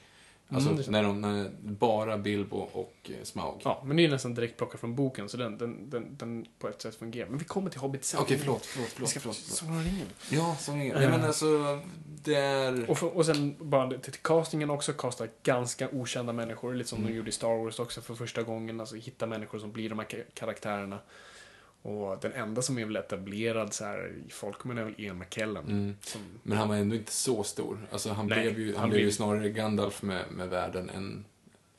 Alltså, Mm, när de, när bara Bilbo och eh, Smaug. Ja, men det är ju nästan direkt plockat från boken, så den, den, den, den på ett sätt fungerar. Men vi kommer till Hobbit sen. Okej, förlåt, förlåt, Vi förlåt. ska förlåt, förlåt. Sagan om ringen. Ja, så ingen. Nej, men alltså, det är... Och, för, och sen bara till castingen också, kasta ganska okända människor, lite som Mm. de gjorde i Star Wars också för första gången. Alltså hitta människor som blir de här ka- karaktärerna. Och den enda som är väl etablerad så här i folkmun är väl Ian McKellen. Mm. Som, Men han var ändå inte så stor. Alltså, han Nej, blev ju, han han blev ju snarare Gandalf med, med världen än,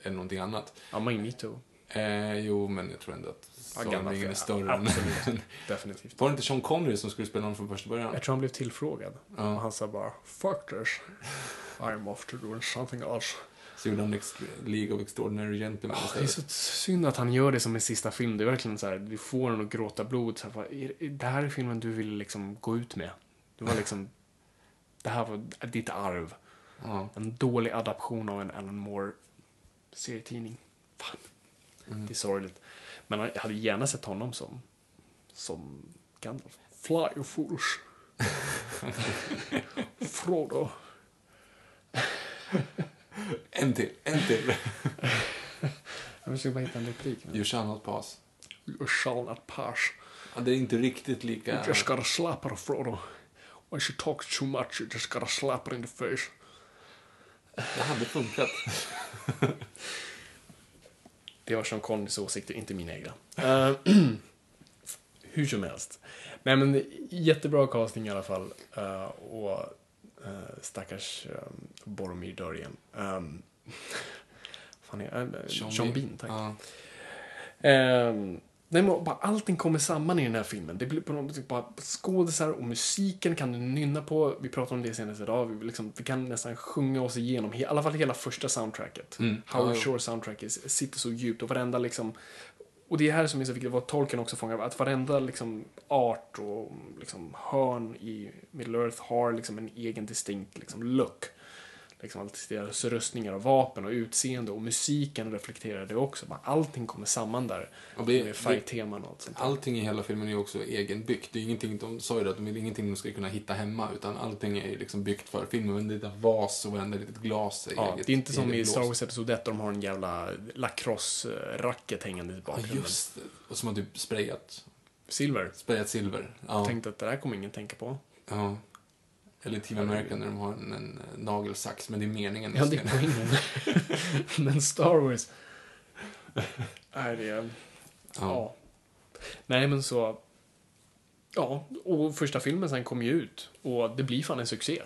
än någonting annat. ja, Magneto. Eh, jo, men jag tror ändå att Sagan är är- större än... absolut. <laughs> Definitivt. Var det inte Sean Connery som skulle spela honom från första början? Jag tror han blev tillfrågad. Ja. Och han sa bara Fuck this. <laughs> I'm off to doing something else. Så gjorde han League of Extraordinary Gentlemen Ah, det är så synd att han gör det som en sista film. Det är verkligen så här, du får en att gråta blod. Så här, det här är filmen du ville liksom gå ut med. Du var liksom, det här var ditt arv. Ja. En dålig adaption av en Alan Moore serietidning. Fan. Mm. Det är sorgligt. Men jag hade gärna sett honom som, som Gandalf. Fly you fools. <laughs> Frodo. En till, en till. <laughs> Jag försöker bara hitta en replik. You shall not pass. You shall not pass. Ja, det är inte riktigt lika... You just gotta slap her, Frodo. When she talks too much, you just gotta slap her in the face. Det hade funkat. <laughs> Det var Sean Connerys åsikter, inte mina egna. Eh, <clears throat> hur som helst. Nej men jättebra casting i alla fall. Eh, och uh, stackars um, Boromir dör igen. Um, <laughs> fan är, uh, Sean, Bean, tack. Ja. Ehm, nej, men bara allting kommer samman i den här filmen. Det blir på något sätt bara skådisar och musiken kan du nynna på. Vi pratade om det senast idag. Vi, liksom, vi kan nästan sjunga oss igenom, i alla fall hela första soundtracket. Mm. Howard. Shore soundtracket sitter så djupt och varenda liksom och det är här som är så viktigt, vad tolken också fångar, att varenda liksom art och liksom hörn i Middle Earth har liksom en egen distinkt liksom look. Liksom allt deras rustningar och vapen och utseende och musiken reflekterar det också. Bara allting kommer samman där. Och det- med färgteman och allt sånt där. Allting i hela filmen är ju också egenbyggt. Det är ingenting, de sa ju det, att de är ingenting de ska kunna hitta hemma, utan allting är liksom byggt för filmen. Varenda litet vas och varenda litet glas är Ja, eget. det är inte som i Star. Wars Episod 1 där de har en jävla lacrosse-racket hängande i Ja, bakgrunden. just det. Och som har typ sprayat, Silver. sprayat silver. Ja. Tänkte att det där kommer ingen tänka på. ja. Eller Team American när de har en, en nagelsax, men det är meningen. Ja, det är poängen. <laughs> Men Star Wars... Nej, det är... Ja. Ja. Nej, men så... Ja, och första filmen sen kom ju ut. Och det blir fan en succé.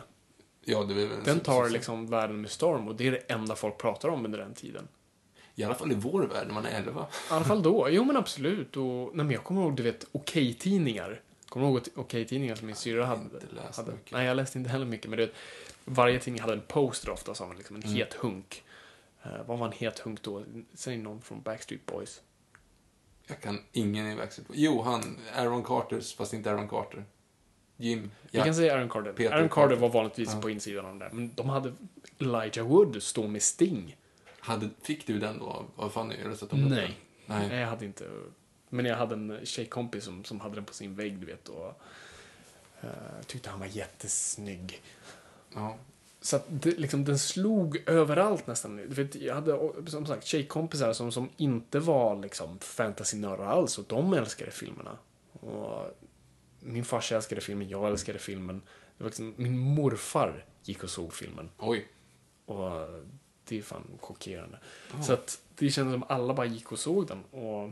ja, det är väl en Den tar liksom världen med storm och det är det enda folk pratar om under den tiden. I alla fall i vår värld, när man är 11. I alla fall då. Jo, men absolut. Och, nej, men jag kommer ihåg, du vet, Okej-tidningar. Kommer du ihåg Okej-tidningar som min syrra hade? inte läst hade. Nej, jag läste inte heller mycket. Men du vet, varje tidning hade en poster ofta som liksom en Mm. het hunk. Uh, vad var en het hunk då? Säg någon från Backstreet Boys. Jag kan ingen i Backstreet Boys. Jo, han, Aaron Carters, fast inte Aaron Carter. Jim. Vi kan säga Aaron Carter. Peter Aaron Carter Carter. var vanligtvis Ja. på insidan av den där. Men de hade Elijah Wood stå med Sting. Hade, fick du den då av- Fanny? Eller så att de Nej. Nej. Nej, jag hade inte. Men jag hade en tjejkompis som, som hade den på sin vägg, du vet. Och uh, tyckte han var jättesnygg. Ja. Så att det, liksom, den slog överallt nästan. Du vet, jag hade som sagt tjejkompisar som, som inte var liksom fantasynördar alls och de älskade filmerna. Och min farsa älskade filmen, jag älskade filmen. Det var liksom, min morfar gick och såg filmen. Oj. Och det är fan chockerande. Så att det kändes som alla bara gick och såg den. Och,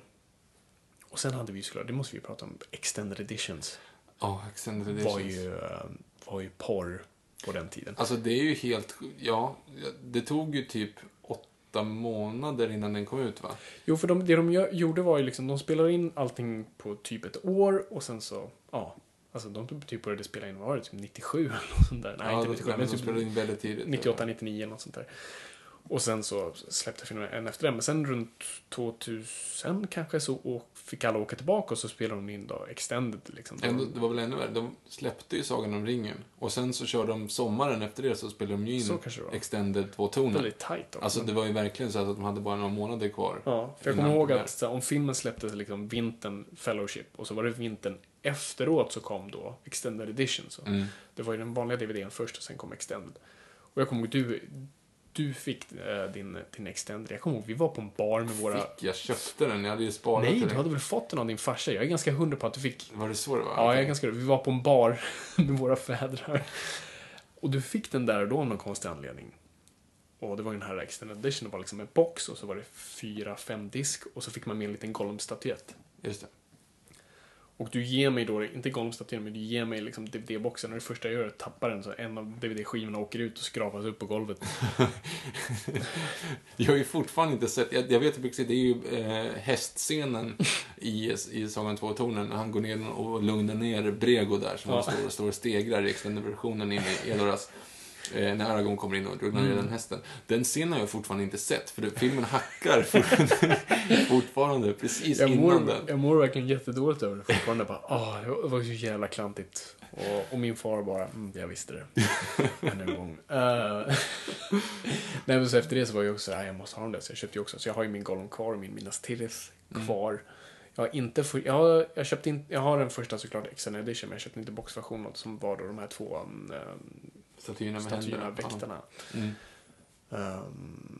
och sen hade vi ju såklart, det måste vi ju prata om, extended editions. Ja, Extended Var Editions. ju, eh, var ju porr på den tiden. Alltså det är ju helt, ja, det tog ju typ åtta månader innan den kom ut va? Jo, för de, det de gjorde var ju liksom, de spelade in allting på typ ett år och sen så, ja. Alltså de typ började spela in, vad var det, typ 97 eller något sånt där? Nej, ja, inte de- 97, men de spelade typ in väldigt tidigt. 98, 99 något sånt där. Och sen så släppte filmen en efter den. Men sen runt 2000 kanske så och fick alla åka tillbaka och så spelade de in då Extended. Liksom. Ändå, det var väl ännu värre. De släppte ju Sagan om ringen. Och sen så körde de sommaren efter det så spelade de ju in. Extended två toner. Väldigt tajt också. Alltså det var ju verkligen så att de hade bara några månader kvar. Ja, för jag kommer ihåg att så, om filmen släpptes liksom vintern Fellowship och så var det vintern efteråt så kom då Extended Edition. Så. Mm. Det var ju den vanliga DVDn först och sen kom Extended. Och jag kommer ihåg, du, du fick eh, din, din Extended. Jag kommer ihåg, vi var på en bar med våra... Fick jag köpte den, jag hade ju sparat Nej, du hade väl fått den av din farsa? Jag är ganska hundra på att du fick... Var det så det var? Ja, jag är ganska Vi var på en bar <laughs> med våra fädrar. Och du fick den där och då av någon konstig anledning. Och det var ju den här Extended Edition, det var liksom en box och så var det fyra, fem disk och så fick man med en liten Gollum-statyett. Just det. Och du ger mig då, inte Gollum-statyn, men du ger mig liksom DVD-boxen och det första jag gör är att tappa den så en av DVD-skivorna åker ut och skrapas upp på golvet. <laughs> Jag har ju fortfarande inte sett, jag, jag vet precis, det är ju eh, hästscenen i, i Sagan två tornen när han går ner och lugnar ner Brego där som Ja. han står, står och stegrar i extended-versionen in i Edoras. Eh, när Aragorn kommer in och lugnar ner den hästen. Den scenen har jag fortfarande inte sett, för det, filmen hackar fortfarande, <laughs> precis Jag innan mår, den. jag mår verkligen jättedåligt över det fortfarande. Bara, åh, det var så jävla klantigt. Och, och min far bara, mm, jag visste det. <laughs> Ännu en gång. Eh, <laughs> Nej, men så efter det så var jag också, nej, jag måste ha den där. Så jag köpte ju också, så jag har ju min Gollum kvar och min Minas Tirith kvar. Jag har inte för, jag, har, jag, köpte in, jag har den första såklart Extended Edition, men jag köpte inte boxversionen som var då de här två um, Statyerna med statyerna, händerna. väktarna. Mm.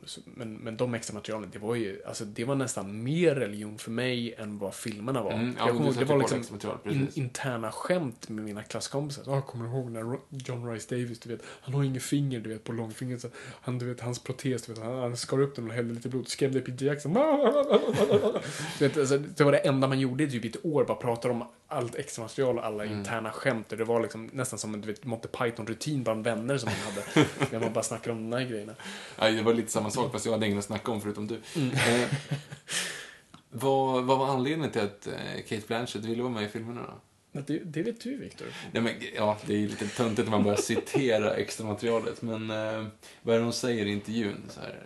Så, men, men de extra materialen, det var ju, alltså det var nästan mer religion för mig än vad filmerna var. Mm, ja, jag kommer ihåg, det var liksom in, interna skämt med mina klasskompisar. Jag kommer ihåg när John Rice Davis, du vet, han har inget finger, du vet, på långfingret. Så han, du vet, hans protes, du vet, han, han skar upp den och hällde lite blod, skrämde Peter Jackson. <laughs> Du vet, alltså, det var det enda man gjorde i typ ett år, bara pratade om allt extra material och alla interna skämt. Det var liksom nästan som en du vet, Monty Python-rutin bland vänner som man hade. <laughs> när man bara snackade om de här grejerna. Nej, det var lite samma sak, fast jag hade ingen att snacka om förutom du. Eh, vad, vad var anledningen till att eh, Kate Blanchett ville vara med i filmerna då? Det, det vet du, Viktor. Nej, men, ja, det är lite töntigt när man börjar citera extra materialet, men eh, vad är det hon säger i intervjun? Så här,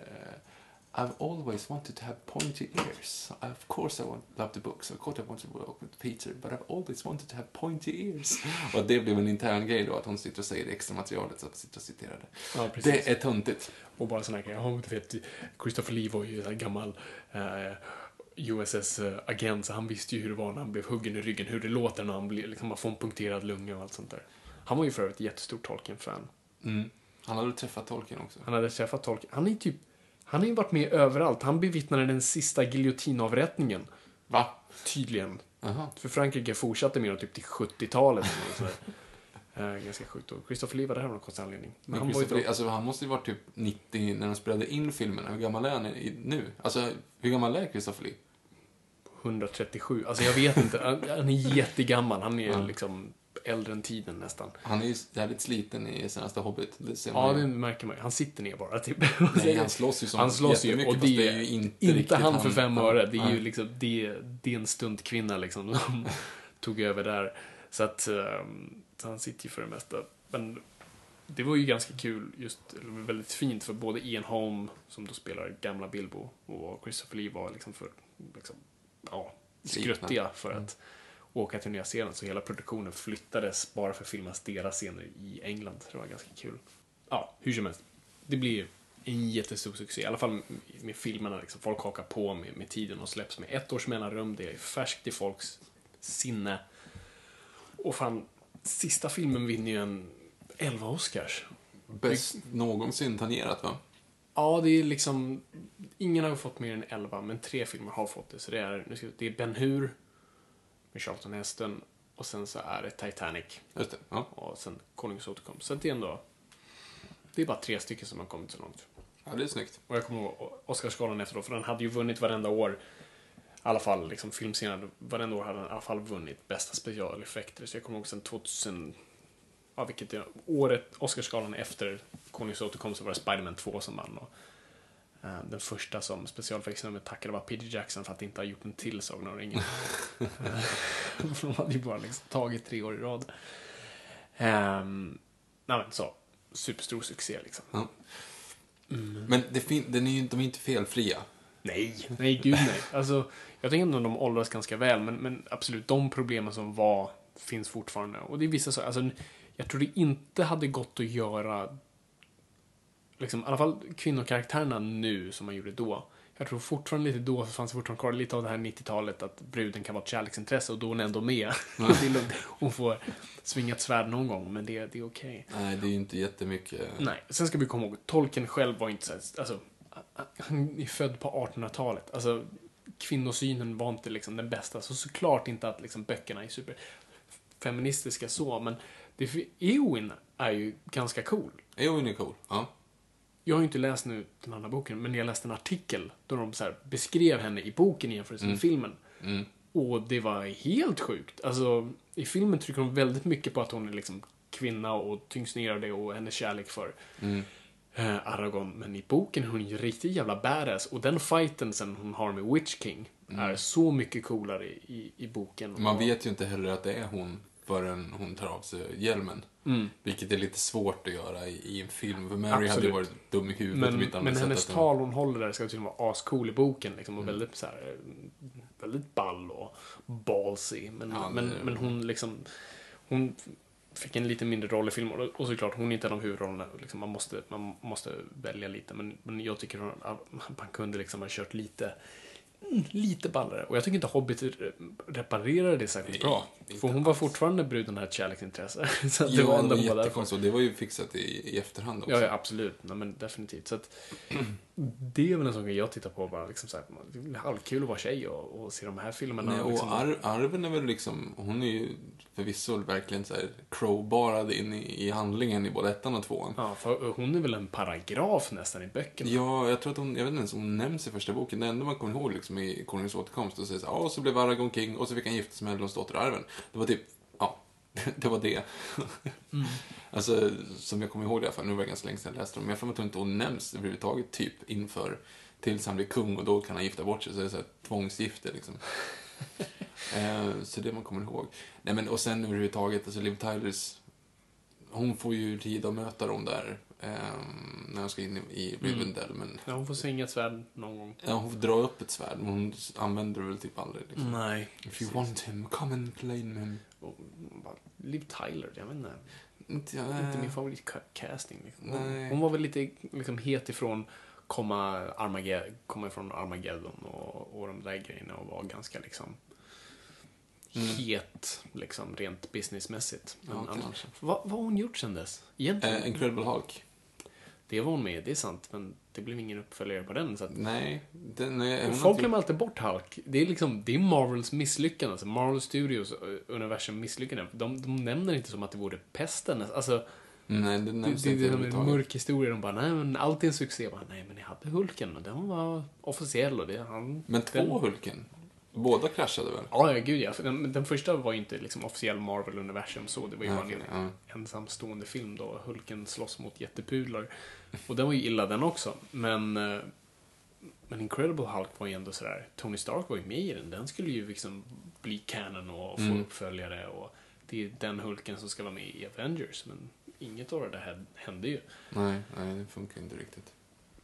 I've always wanted to have pointy ears. Of course I want, love the books. Of course I want to work with Peter. But I've always wanted to have pointy ears. <laughs> Och det blev en intern grej då, att hon sitter och säger det extra materialet, så att sitter och citerar det. Ja. Det är töntigt. Och bara här grejer. Ja, du vet, Christopher Lee var ju en gammal eh, USS-agent, så han visste ju hur det var när han blev huggen i ryggen, hur det låter när han blir, liksom, man får en punkterad lunga och allt sånt där. Han var ju för övrigt ett jättestort Tolkien-fan. Mm. Han hade träffat Tolkien också. Han hade träffat Tolkien. Han är typ, han har ju varit med överallt. Han bevittnade den sista giljotinavrättningen. Va? Tydligen. Jaha. För Frankrike fortsatte med dem typ till 70-talet. eller så där. Eh, ganska sjukt. Och Christopher Lee var där av någon konstig anledning. Men Men han var ju då, alltså, han måste ju varit typ 90 när de spelade in filmerna. Hur gammal är han nu? Alltså, hur gammal är Christopher Lee? 137. Alltså jag vet inte. Han, han är jättegammal. Han är Ja. liksom äldre än tiden nästan. Han är ju jävligt sliten i senaste Hobbit. Det ser Ja, man ju. det märker man ju. Han sitter ner bara. Typ. Nej, <laughs> han slåss ju som Han slåss ju. Och det är ju inte, inte han för fem Ja, öre. Det är ju nej. liksom, det, det är en stuntkvinna liksom. <laughs> Som tog över där. Så att, ehm, så han sitter ju för det mesta. Men det var ju ganska kul, just, eller väldigt fint för både Ian Holm, som då spelar gamla Bilbo, och Christopher Lee var liksom för, liksom, ja, skruttiga för att åka till Nya Zeeland. Så hela produktionen flyttades bara för att filmas deras scener i England. Det var ganska kul. Ja, hur som helst. Det blir en jättestor succé. I alla fall med, filmerna. Liksom. Folk hakar på med, med tiden och släpps med ett års mellanrum. Det är färskt i folks sinne. Och fan, sista filmen vinner ju en 11 Oscars. Bäst någonsin tangerat, va? Ja, det är liksom... Ingen har fått mer än 11, men tre filmer har fått det. Så det är, nu ska, det är Ben Hur med Charlton Heston och sen så är det Titanic Just det. Ja. och sen Konungens återkomst. Det är ändå... Det är bara tre stycken som har kommit så långt. ja, det är snyggt. Och jag kommer ihåg Oscarsgalan efteråt, för den hade ju vunnit varenda år. I alla fall, liksom filmscenen, varenda år hade den i alla fall vunnit bästa specialeffekter. Så jag kommer ihåg sen 2000, ja vilket är året, Oscarsgalan efter Konungens återkomst så var det Spider-Man 2 som vann. Och, den första som specialeffektsnumret tackade var Peter Jackson för att inte ha gjort en till Sagan om ringen. <laughs> Eh, <laughs> De hade ju bara liksom tagit tre år i rad. Um, nej men så, superstor succé liksom. Ja. Men det fin- den är ju, de är inte felfria. Nej, nej gud nej. Alltså, jag tänker ändå att de åldras ganska väl, men, men absolut, de problemen som var finns fortfarande. Och det är vissa saker, alltså, jag tror det inte hade gått att göra, liksom, i alla fall kvinnokaraktärerna nu som man gjorde då. Jag tror fortfarande lite då så fanns det fortfarande kvar lite av det här 90-talet att bruden kan vara ett kärleksintresse och då är hon ändå med. lugnt. <laughs> Hon får svinga ett svärd någon gång, men det, det är okej. Nej, det är inte jättemycket. Nej, sen ska vi komma ihåg, Tolkien själv var inte så alltså, han är född på 1800-talet. Alltså, kvinnosynen var inte liksom den bästa. Så såklart inte att liksom böckerna är superfeministiska så, men det, Eowyn är ju ganska cool. Eowyn är cool. Ja. Jag har ju inte läst nu den andra boken, men jag läste en artikel då de så beskrev henne i boken i jämförelse med filmen. Och det var helt sjukt. Alltså, i filmen trycker de väldigt mycket på att hon är liksom kvinna och tyngs ner av det och hennes kärlek för eh, Aragorn. Men i boken är hon ju riktigt jävla badass. Och den fighten sen hon har med Witch King är så mycket coolare i, i, i boken. Man Och- vet ju inte heller att det är hon förrän hon tar av sig hjälmen. Vilket är lite svårt att göra i, i en film. För Mary hade ju Absolut. varit dum i huvudet Men, om inte men hennes tal hon håller där ska tydligen vara ascool i boken. Liksom, och Mm. väldigt, så här, eh, väldigt ball och ballsy. Men, Ja, det- men, men hon liksom... Hon fick en lite mindre roll i filmen. Och, och såklart, hon är inte en av huvudrollerna. Liksom, man, måste, man måste välja lite. Men, men jag tycker att man kunde liksom ha kört lite... mm, Lite ballare. Och jag tycker inte Hobbit re- reparerade det särskilt bra. För hon var fortfarande bruden här ett kärleksintresse. <laughs> Så det var det ändå var därför. jättekonstigt. Det var ju fixat i, i efterhand också. Ja, ja absolut. Nej, men definitivt. Så att, <clears throat> det är väl en sån grej jag tittar på bara. Liksom så här, det är halvkul att vara tjej och, och se de här filmerna. Nej, och liksom. Ar Arven är väl liksom, hon är ju förvisso verkligen så här crowbarad in i, i handlingen i både ettan och tvåan. Ja, för hon är väl en paragraf nästan i böckerna. Ja, jag tror att hon, jag vet inte ens om hon nämns i första boken. Det enda man kommer ihåg liksom i Konungens återkomst, och säger så här, och så blev Aragorn king och så fick han gifta sig med Elrons dotter Arven. Det var typ, ja, <laughs> det var det. <laughs> alltså, som jag kommer ihåg det i alla fall, nu var det ganska länge sedan jag läste dem, men jag får mig att hon inte hon nämns överhuvudtaget typ inför tills han blir kung och då kan han gifta bort sig, så det är så här tvångsgifte liksom. <laughs> eh, så det man kommer ihåg. Nej men, och sen överhuvudtaget, alltså Liv Tylers, hon får ju tid att möta dem där när hon ska in i, Rivendell, men Ja, hon får svinga ett svärd någon gång. Ja, hon får dra upp ett svärd, men hon använder det väl typ aldrig. Liksom. Nej. If you want him, come and claim him. Och, bara, Liv Tyler, jag vet inte. Inte, jag, Inte min favoritcasting. Liksom. Hon, hon var väl lite liksom, het ifrån komma, Armageddon, komma ifrån Armageddon och, och de där grejerna och var ganska liksom het, liksom rent businessmässigt. Men Mm. Ja, annars- vad, vad har hon gjort sen dess? Egentligen? Eh, Incredible Hulk. Det var hon med, det är sant. Men det blev ingen uppföljare på den. Så att, Nej, den är... folk inte- glömmer alltid bort Hulk. Det är liksom, det är Marvels misslyckande. Alltså Marvel Studios universum misslyckande. De, de nämner inte som att det vore pesten. Alltså, Nej, det nämns det, inte det är en mörk historia. De bara, nej men allt är en succé. Bara, nej men ni hade Hulken och den var officiell och det, han... Men två den, Hulken? Båda kraschade väl? Ja, ja, gud ja. Den, den första var ju inte liksom officiell Marvel-universum så. Det var ju bara en ja. ensamstående film då. Hulken slåss mot jättepudlar. Och den var ju illa den också. Men, eh, men Incredible Hulk var ju ändå sådär. Tony Stark var ju med i den. Den skulle ju liksom bli canon och få Mm. uppföljare. Och det är den Hulken som ska vara med i Avengers. Men inget av det där hände ju. Nej, nej, det funkar inte riktigt.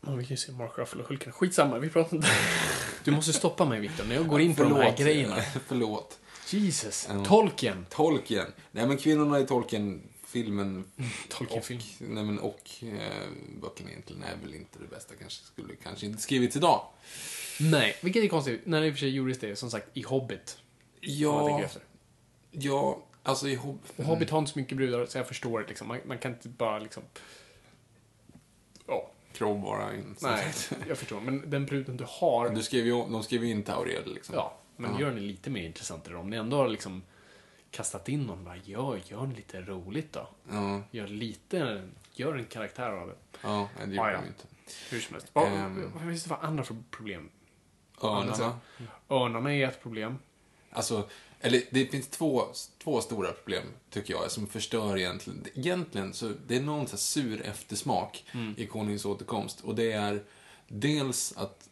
Ja, vi kan ju se Mark Ruffalo och Hulken. Skitsamma, vi pratar inte. Du måste stoppa mig Viktor, när jag går in på de här grejerna. <laughs> Förlåt. Jesus. Ja. Tolkien. Tolkien. Nej, men kvinnorna i Tolkien-filmen Tolkien-film. och, nej, men, och eh, böckerna egentligen är väl inte det bästa. Kanske skulle kanske inte skrivits idag. Nej, vilket är konstigt. När det i och för sig gjordes det, som sagt, i Hobbit. Ja, ja, alltså i Hob... Och Hobbit har inte så mycket brudar, så jag förstår det liksom. Man, man kan inte bara liksom... Ja, Crow bara in. nej, <laughs> jag förstår. Men den bruden du har, Du skrev ju, de skrev ju in Tauriel liksom. ja, men Ja. gör den lite mer intressantare. Om ni ändå har liksom kastat in någon, bara gör, gör lite roligt då. Ja, Gör lite, gör en karaktär av det. ja det gjorde ja. de inte. Hur som helst. Vad Ehm. vad finns det för andra problem? Örnarna. Örnarna är ett problem. Alltså, eller det finns två, två stora problem, tycker jag, som förstör egentligen. Egentligen så, det är någon så sur eftersmak i Konungens återkomst. Och det är dels att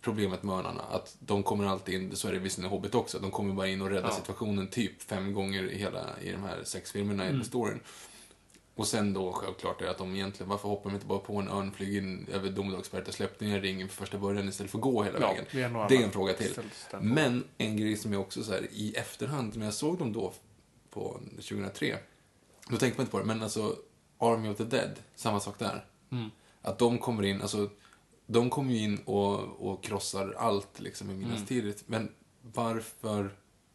problemet med örnarna, att de kommer alltid in, så är det visserligen i Hobbit också, de kommer bara in och räddar Ja. situationen typ fem gånger i hela, i de här sex filmerna i storyn. Och sen då självklart är att de egentligen, varför hoppar de inte bara på en örn, flyger in över domedagsberget och släppte ner ringen för första början istället för att gå hela Ja, vägen? har nog Det är en fråga till. Men en grej som jag också så här, i efterhand, när jag såg dem då på 2003, då tänkte man inte på det, men alltså Army of the Dead, samma sak där. Mm. Att de kommer in, alltså de kommer ju in och, och krossar allt liksom i Mm. minnestidigt. Men varför,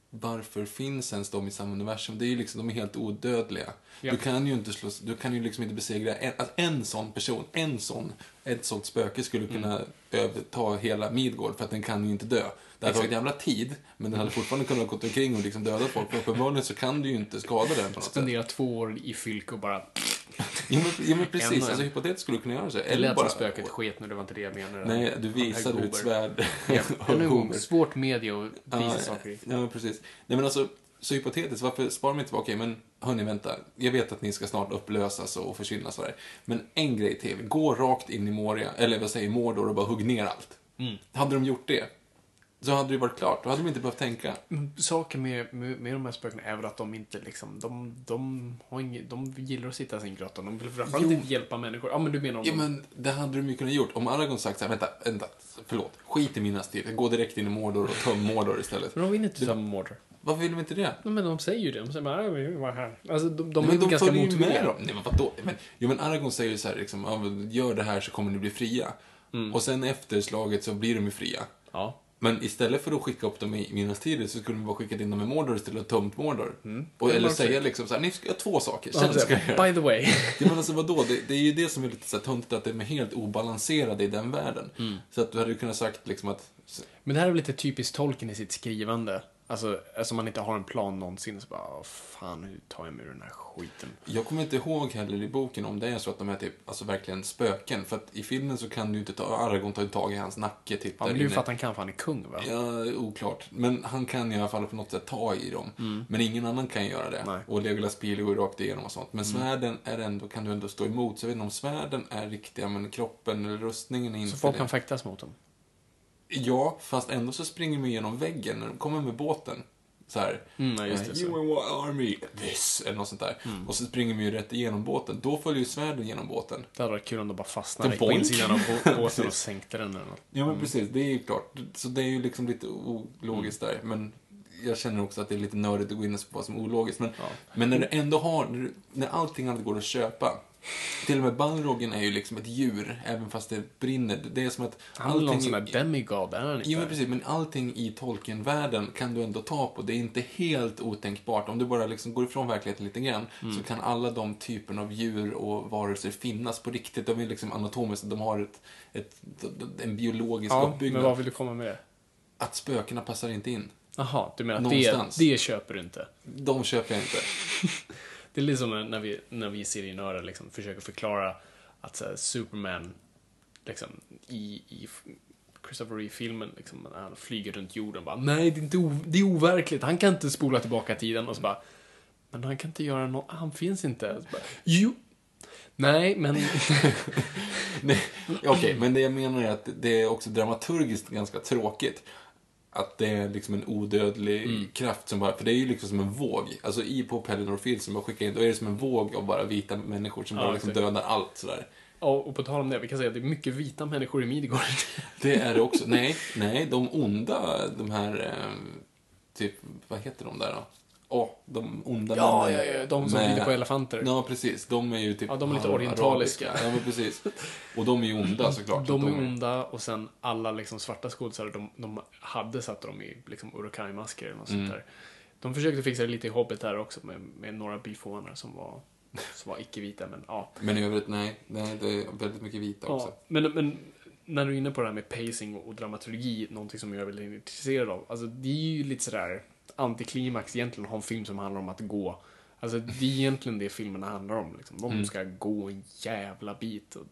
varför finns ens de i samma universum? Det är ju liksom, de är helt odödliga. Ja. Du kan ju inte slås, du kan ju liksom inte besegra en, att en sån person, en sån, ett sånt spöke skulle kunna Mm. överta hela Midgård för att den kan ju inte dö. Det hade tagit jävla tid, men den hade fortfarande kunnat gå omkring och liksom döda folk. För uppenbarligen så kan du ju inte skada den på något sätt. Spendera två år i fylk och bara... <laughs> Ja men, ja, men precis, alltså hypotetiskt skulle du kunna göra så. Det Eller lät bara... som spöket sket nu, det var inte det jag menade. Nej, du visade hur ett svärd Ja, <laughs> svårt media att visa saker. Ja, precis. Nej, men alltså, så hypotetiskt, varför sparar man inte bara, okej, men hörni, vänta. Jag vet att ni ska snart upplösas och försvinna sådär. Men en grej till. Gå rakt in i Moria, eller vad säger Mordor och bara hugg ner allt. Mm. Hade de gjort det, så hade det ju varit klart. Då hade de inte behövt tänka. Mm, Saken med, med, med de här spökena är väl att de inte liksom, de, de, har inget, de gillar att sitta i sin grotta. De vill framförallt inte hjälpa människor. Ja, men du menar om Ja, de- men det hade de ju kunnat gjort. Om Aragorn sagt såhär, vänta, vänta, förlåt. Skit i mina stil. Gå direkt in i Mordor och töm Mordor istället. Men de vill inte ta Mordor. Varför vill de inte det? Nej, men de säger ju det. De säger bara, "Ja, vi var här. Alltså, de, de är men väl ganska motvilliga. dem. Nej, men vadå? Men, jo, men Aragorn säger ju så här, liksom, men gör det här så kommer ni bli fria. Och sen efter slaget så blir de ju fria. Ja. Men istället för att skicka upp dem i minnestider så skulle de bara skickat in dem i Mordor istället och tömt Mordor. Och, Det eller säga så. liksom så här, ni ska göra två saker, sen så ska jag göra. By the way. <laughs> Ja, men alltså vadå? Det, det är ju det som är lite så töntigt, att de är helt obalanserade i den världen. Så att du hade ju kunnat sagt liksom att... Men det här är väl lite typiskt tolken i sitt skrivande. Alltså, alltså man inte har en plan någonsin. Så bara, "Åh, fan, hur tar jag mig ur den här skiten? Jag kommer inte ihåg heller i boken om det är så att de är typ, alltså verkligen spöken. För att i filmen så kan du inte ta, Aragorn tar tag i hans nacke typ Ja, men det är ju för att han kan, för han är kung, va? Ja, oklart. Men han kan i alla fall på något sätt ta i dem. Men ingen annan kan göra det. Mm. Nej. Mm. Och Legolas pil går rakt igenom och sånt. Men svärden är ändå, kan du ändå stå emot. Så jag vet inte om svärden är riktiga, men kroppen eller rustningen är inte Så folk det. kan fäktas mot dem. Ja, fast ändå så springer de igenom väggen när de kommer med båten. Så här. Mm, ja, just det, så. Mm. you army, this, eller något sånt där. Och så springer de ju rätt igenom båten. Då följer ju svärden genom båten. Det hade varit kul om de bara fastnade på insidan av bå- <laughs> båten och sänkte den eller något. Ja, men precis. Det är ju klart. Så det är ju liksom lite ologiskt där. Men jag känner också att det är lite nördigt att gå in på vad som är ologiskt. Men, men när du ändå har, när, du, när allting annat går att köpa. Till och med Balrogen är ju liksom ett djur, även fast det brinner. Det är som att Han är någon sån där demigod, är han inte? Jo, men precis. Men allting i Tolkien-världen kan du ändå ta på. Det är inte helt otänkbart. Om du bara liksom går ifrån verkligheten lite grann så kan alla de typerna av djur och varelser finnas på riktigt. De är liksom anatomiskt, de har ett, ett, en biologisk Ja, uppbyggnad. men vad vill du komma med? Att spökena passar inte in. Jaha, du menar att det, det köper du inte? De köper jag inte. <laughs> Det är lite som när vi, när vi serienördar liksom försöker förklara att så här, Superman liksom, i, i Christopher Reeve-filmen, liksom, när han flyger runt jorden bara Nej, det är, inte det är overkligt. Han kan inte spola tillbaka tiden. Och så bara Men han kan inte göra något. Han finns inte. Så bara, jo. Nej, men... <laughs> Okej, Okej, men det jag menar är att det är också dramaturgiskt ganska tråkigt. Att det är liksom en odödlig Mm. kraft som bara, för det är ju liksom som en våg. Alltså i på Pellinor Field som jag skickar in, då är det som en våg av bara vita människor som Ja, bara liksom dödar allt sådär. och, och på tal om det, vi kan säga att det är mycket vita människor i Midgård. <laughs> Det är det också. Nej, nej, de onda, de här, eh, typ, vad heter de där då? Åh, de onda Ja, männen. ja, ja, de som med- rider på elefanter. Ja, precis. De är ju typ Ja, de är lite orientaliska. arabiska. Ja, men precis. Och de är ju onda <laughs> såklart. De är onda och sen alla liksom svarta skådisar, de, de hade satt dem i liksom Urukai-masker eller något Mm. sånt där. De försökte fixa det lite i Hobbit här också med, med några byfånar som var, <laughs> som var icke-vita, men ja. Men i övrigt, nej. nej. Det är väldigt mycket vita också. ja men, men när du är inne på det här med pacing och dramaturgi, någonting som jag är väldigt intresserad av. Alltså det är ju lite sådär antiklimax egentligen att ha en film som handlar om att gå. Alltså det är egentligen det filmerna handlar om. Liksom. De Mm. ska gå en jävla bit. Och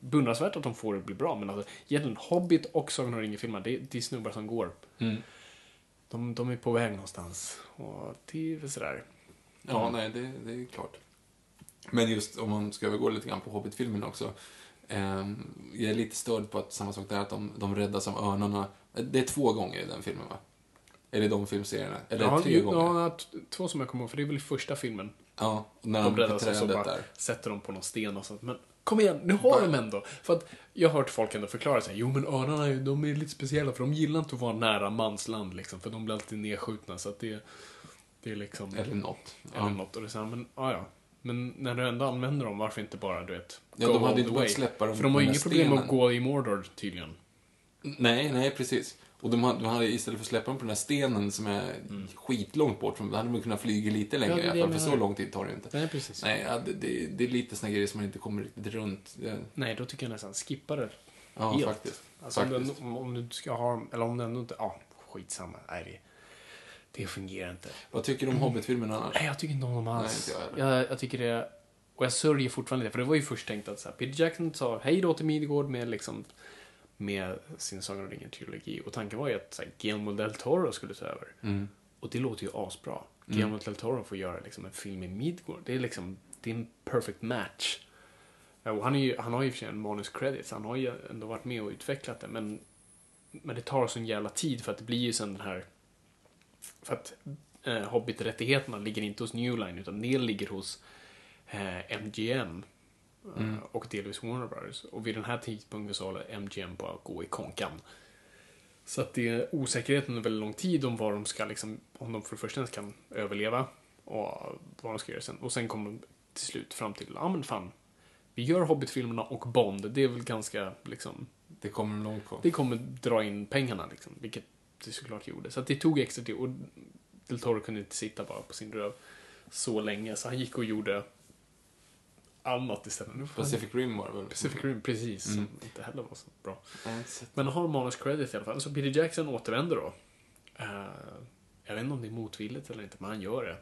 beundransvärt att de får det bli bra, men alltså, egentligen Hobbit och Sagan om ringen-filmer, det, det är snubbar som går. Mm. De, de är på väg någonstans. Och det är väl sådär. Ja, nej, det, det är klart. Men just om man ska övergå lite grann på Hobbit-filmen också. ehm, jag är lite störd på att samma sak där, att de, de räddas av örnarna. Det är två gånger i den filmen, va? Eller de filmserierna. Eller ja, tre ju- gånger. Ja, två som jag kommer ihåg, för det är väl i första filmen. Ja, när De de räddas och så bara där. sätter de på någon sten och sånt. Men kom igen, nu har de ändå. För att jag har hört folk ändå förklara sig. Jo men örnarna är- de är lite speciella för de gillar inte att vara nära mansland liksom. För de blir alltid nedskjutna så att det, det är liksom... Eller något. Eller Ja. något. Och det är så här, men ja, ja. Men när du ändå använder dem, varför inte bara, du vet, Ja, go de hade all the way? släppa dem För de har inget problem att stenen. gå i Mordor tydligen. Nej, nej precis. Och de hade, de hade istället för att släppa dem på den här stenen som är skitlångt bort då hade man kunnat flyga lite längre Mm. Ja, det det för så lång tid tar det inte. Nej, precis. Nej, ja, det, det, det är lite såna grejer som man inte kommer riktigt runt. Nej, då tycker jag nästan skippa det. ja, Helt. faktiskt. Alltså om faktiskt. du, om du ska ha, eller om du ändå inte, ja, skitsamma. Nej, det, det fungerar inte. Vad tycker du om Hobbit-filmen annars? Nej, jag tycker inte om dem alls. Nej, inte jag jag, jag tycker det, och jag sörjer fortfarande det, för det var ju först tänkt att så här, Peter Jackson sa hej då till Midgård med liksom, med sin Sagan om ringen-trilogi. Och tanken var ju att så här, Guillermo del Toro skulle ta över. Mm. Och det låter ju asbra. Guillermo del Toro får göra liksom en film i Midgård. Det är liksom, det är en perfect match. Och han, är ju, han har ju för sig en manus credit, så han har ju ändå varit med och utvecklat det. Men, men det tar sån jävla tid för att det blir ju sen den här... För att eh, Hobbit-rättigheterna ligger inte hos New Line utan det ligger hos eh, MGM. Eh, Och delvis Warner Brothers. Och vid den här tidpunkten så håller MGM på att gå i konkan. Så att det är osäkerheten under väldigt lång tid om vad de ska liksom, om de för det första ens kan överleva och vad de ska göra sen. Och sen kommer de till slut fram till, ja men fan, vi gör Hobbit-filmerna och Bond, det är väl ganska liksom, Det kommer långt på. det kommer dra in pengarna liksom, vilket det såklart gjorde. Så att det tog extra tid och Del Toro kunde inte sitta bara på sin röv så länge, så han gick och gjorde annat istället. Han- Pacific Rim var det väl? Pacific Rim, precis, Mm. som inte heller var så bra. Men har manus credit i alla fall. Så Peter Jackson återvänder då. Eh, jag vet inte om det är motvilligt eller inte, men han gör det.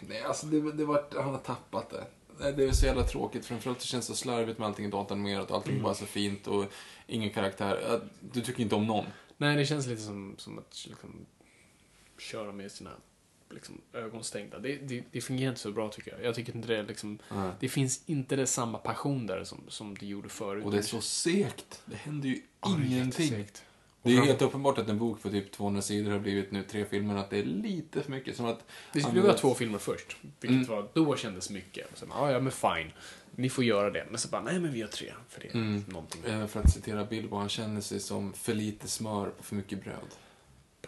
Nej, alltså det, det var, han har tappat det. Det är så jävla tråkigt, framförallt det känns så slarvigt med allting datanimerat och allting är bara så fint och ingen karaktär. Du tycker inte om någon. Nej, det känns lite som, som att liksom, köra med sina liksom, ögon stängda. Det, det, det fungerar inte så bra tycker jag. Jag tycker inte det är liksom, det finns inte det samma passion där som, som det gjorde förut. Och det är så segt. Det händer ju Ja, det är ingenting. jättesegt. Det är helt uppenbart att en bok på typ 200 sidor har blivit nu tre filmer, att det är lite för mycket. Som att Det skulle han- vara två filmer först, vilket Mm. var, då kändes mycket. Och sen, ja, ja, men fine. Ni får göra det. Men så bara, nej men vi gör tre. För det är Mm. någonting Eh, För att citera Bilbo, han känner sig som för lite smör på för mycket bröd.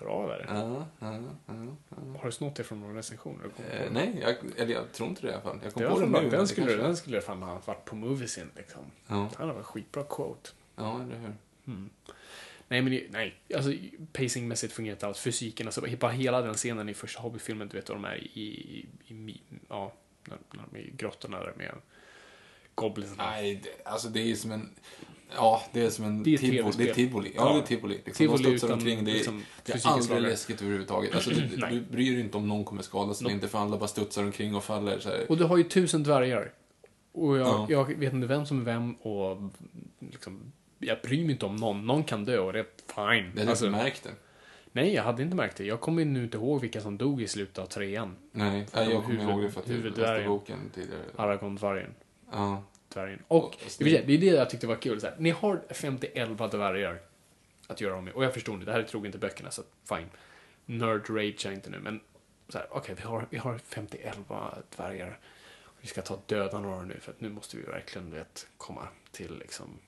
Bra där. Ja, ja, ja. Har du snott det från någon recension? Har Eh, nej, jag, eller jag tror inte det i alla fall. Jag kom Det på det nu. Den skulle, kanske- den skulle fan ha varit på Moviesin liksom. Ja, Det hade varit skitbra quote. ja, eller hur. Nej, men nej. Alltså, pacingmässigt fungerar inte alls. Fysiken, alltså bara hela den scenen i första Hobbit-filmen, du vet vad de är i, i, i, ja, när, när de är i grottorna där med goblinsarna. Nej, det, alltså det är ju som en... Ja, det är som en Det är tivoli. Det är tivoli. Ja, det är tivoli. Liksom, Tivoli de studsar omkring. Det är, liksom, det är aldrig läskigt överhuvudtaget. Alltså, du, du bryr dig inte om någon kommer skadas eller Nope. inte, för alla bara studsar omkring och faller. Så här. Och du har ju tusen dvärgar. Och jag, Ja. jag vet inte vem som är vem och liksom, jag bryr mig inte om någon. Någon kan dö och det är fine. Jag har Alltså, inte märkt det. nej, jag hade inte märkt det. Jag kommer nu inte ihåg vilka som dog i slutet av trean. Nej, jag kommer ihåg det för att jag läste boken tidigare. Aragorn-dvärgen. Ja. Dvärgen. Och, Och det är det jag tyckte var kul. Så här, ni har 50-11 dvärgar att göra om med. Och jag förstår inte, det här är inte böckerna, så fine. Nerd rage inte nu, men så här, okej, vi, har, vi har 50-11 dvärgar. Vi ska ta döda några nu, för att nu måste vi verkligen vet, komma till, liksom,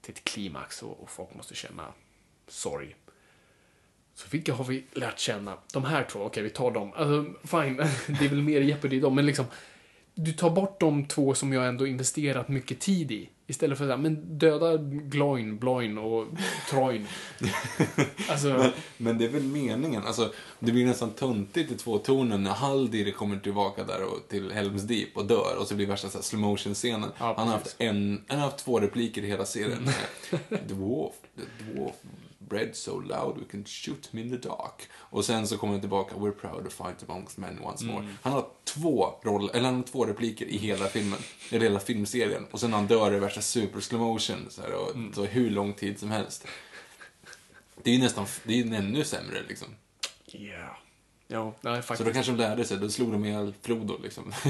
till ett klimax och, och folk måste känna sorg. Så vilka har vi lärt känna? De här två, okej vi tar dem. Alltså, fine, <laughs> det är väl mer Jeopardy dem, men liksom du tar bort de två som jag ändå investerat mycket tid i. Istället för att men döda Gloin, Bloin och Troin. <laughs> Alltså, Men det är väl meningen. Alltså, det blir nästan töntigt i två tonen när Haldir kommer tillbaka där och, till Helms Deep och dör och så blir det värsta slow motion scenen Ja, han, har haft en, han har haft två repliker i hela serien. <laughs> dwarf, the dwarf bred so loud we can shoot him in the dark. Och sen så kommer han tillbaka, we're proud to fight amongst men once more. Han har två roller, eller han har två repliker i hela filmen, i hela filmserien. Och sen när han dör det värsta super slow motion, så här, och så hur lång tid som helst. Det är ju nästan, det är ju ännu sämre liksom. yeah. Ja, nej, Så faktiskt. då kanske de lärde sig, då slog de ihjäl Frodo liksom. <laughs>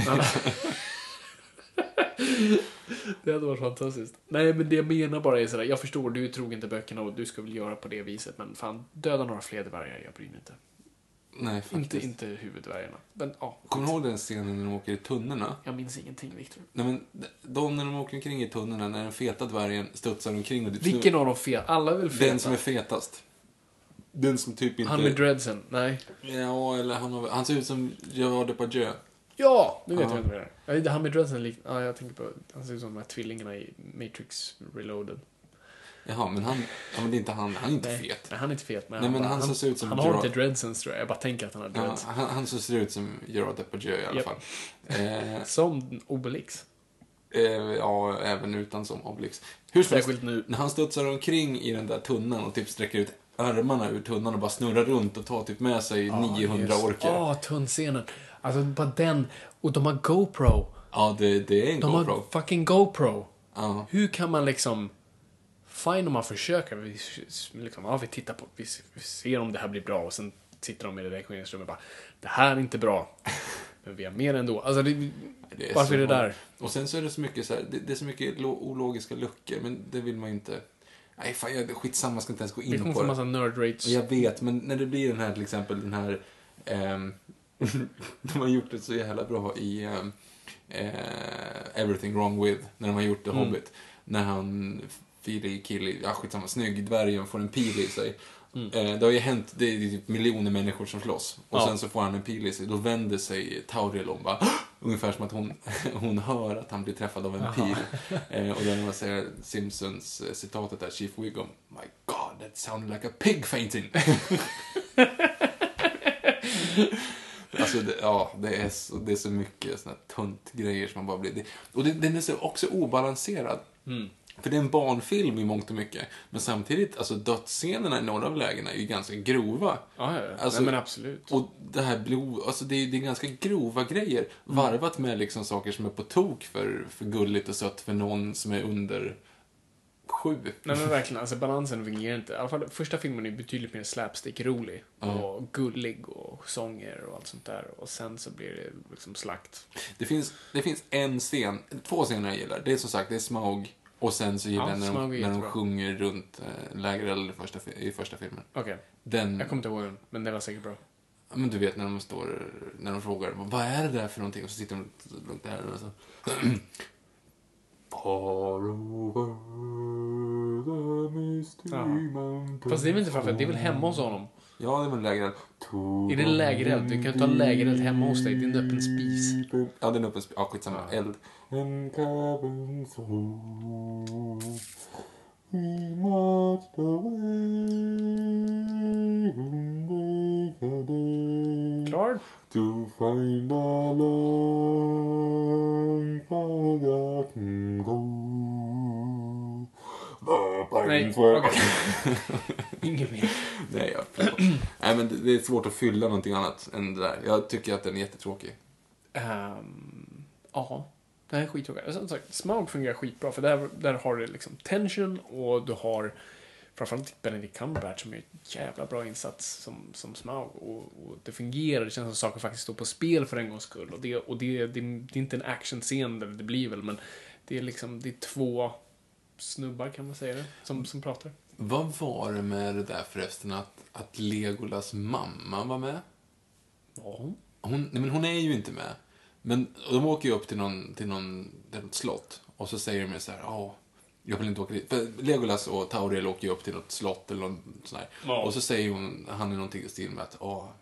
Det hade varit fantastiskt. Nej, men det jag menar bara är sådär, jag förstår, du är trogen till böckerna och du ska väl göra på det viset, men fan, döda några fler dvärgar, jag bryr mig inte. Nej, faktiskt. Inte, inte huvuddvärgarna. Men ja, Kommer du ihåg den scenen när de åker i tunnorna? jag minns ingenting, Viktor. Nej, men de när de åker omkring i tunnorna, när den feta dvärgen studsar omkring och typ Vilken av de fet? Alla är väl feta? Den som är fetast. Den som typ inte... Han med dreadsen? Nej. Ja, eller han, har, han ser ut som Gerard Depardieu. Ja! Nu vet Ja. jag inte det är. Ja, det- Han med dreadsen lik... Ja, jag tänker på... Han ser ut som de här tvillingarna i Matrix Reloaded. Jaha, men han, ja, men det är inte han. Han är inte Nej, fet. Nej, han är inte fet. Men Nej, men bara- han som ser ut som Han har inte dreadsens tror jag. Jag bara tänker att han har Ja, dreads. han, han som ser ut som Gerard Depardieu i alla Japp. fall. Eh, <laughs> Som Obelix. eh, ja, även utan som Obelix. Hur som helst, nu. när han studsar omkring i den där tunnan och typ sträcker ut armarna ur tunnan och bara snurrar runt och tar typ med sig 900 orker. Ja, tunnscenen. Alltså bara den. Och de har GoPro. Ja, det, det är en De GoPro. har fucking GoPro. Ja. Hur kan man liksom... Fine om man försöker. Vi, liksom, ja, vi tittar på... Vi, vi ser om det här blir bra och sen sitter de i redaktionsrummet och bara Det här är inte bra. <laughs> Men vi har mer ändå. Alltså, det, Det är varför så är det där? Och sen så är det så mycket så här, det, det är så mycket lo- ologiska luckor, men det vill man ju inte... Nej, fan, jag, skitsamma, jag ska inte ens gå in kommer på få det. massa nerd. Och Jag vet, men när det blir den här till exempel, den här... ehm, <laughs> de har gjort det så jävla bra i eh, Everything Wrong With, när de har gjort The Mm. Hobbit. När han, Fili, Killy, ja skitsamma, snygg, dvärgen får en pil i sig. Mm. Eh, det har ju hänt, det är typ miljoner människor som slåss. Och Ja. sen så får han en pil i sig, då vänder sig Tauriel om bara Ungefär som att hon, <laughs> hon hör att han blir träffad av en pil. <laughs> Eh, och man säger Simpsons eh, citatet där, Chief Wiggum, My God, that sounded like a pig fainting. Alltså, det, ja, det är, så, det är så mycket såna grejer som man bara blir... Det, och det, den är så också obalanserad. För det är en barnfilm i mångt och mycket. Men samtidigt, alltså dödsscenerna i några av lägena är ju ganska grova. Ja, ja, ja. Alltså, Nej, men absolut. Och det här blod, alltså det är, det är ganska grova grejer. Varvat med liksom saker som är på tok för, för gulligt och sött för någon som är under sju. Nej men verkligen, alltså balansen fungerar inte. I alla fall första filmen är betydligt mer slapstick-rolig. Och gullig och sånger och allt sånt där. Och sen så blir det liksom slakt. Det finns, det finns en scen, två scener jag gillar. Det är som sagt, det är Smaug och sen så gillar Ja, jag när, de, är när de sjunger runt äh, lägereld i första, i första filmen. Okej, Den, jag kommer inte ihåg den, men det var säkert bra. ja, men du vet när de står, när de frågar vad är det där för någonting? Och så sitter de lugnt där och så. <clears throat> Far over the misty Ja. mountain. Fast det är väl inte för att det är väl hemma hos honom? Ja, det var en lägereld. Är det en lägereld? Du kan ju ta en lägereld hemma hos dig, det är en öppen spis. Ja, det är en öppen spis. Ja, skitsamma. Eld. And cabins. We marched away in Klar? To find a long forgotten goal. The Nej, okej. <laughs> Inget mer. Nej, jag. Nej, men det- det är svårt att fylla någonting annat än det där. Jag tycker att den är jättetråkig. Ehm, ja, det här är skittråkigt. Som sagt, Smaug fungerar skitbra för där, där har du liksom tension och du har framförallt Benedict Cumberbatch som är ett jävla bra insats som, som Smaug. Och, och det fungerar, det känns som saker faktiskt står på spel för en gångs skull. Och det, och det, det, det är inte en actionscen, där det blir väl, men det är liksom, det är två snubbar kan man säga det, som, som pratar. Vad var det med det där förresten att, att Legolas mamma var med? Ja. Hon, nej, men hon är ju inte med. Men de åker ju upp till någon, till någon, till något slott och så säger de så här, ja, jag vill inte åka dit. För Legolas och Tauriel åker ju upp till något slott eller något sånt där. Ja. Och så säger hon, han är någonting i stil med att, ja,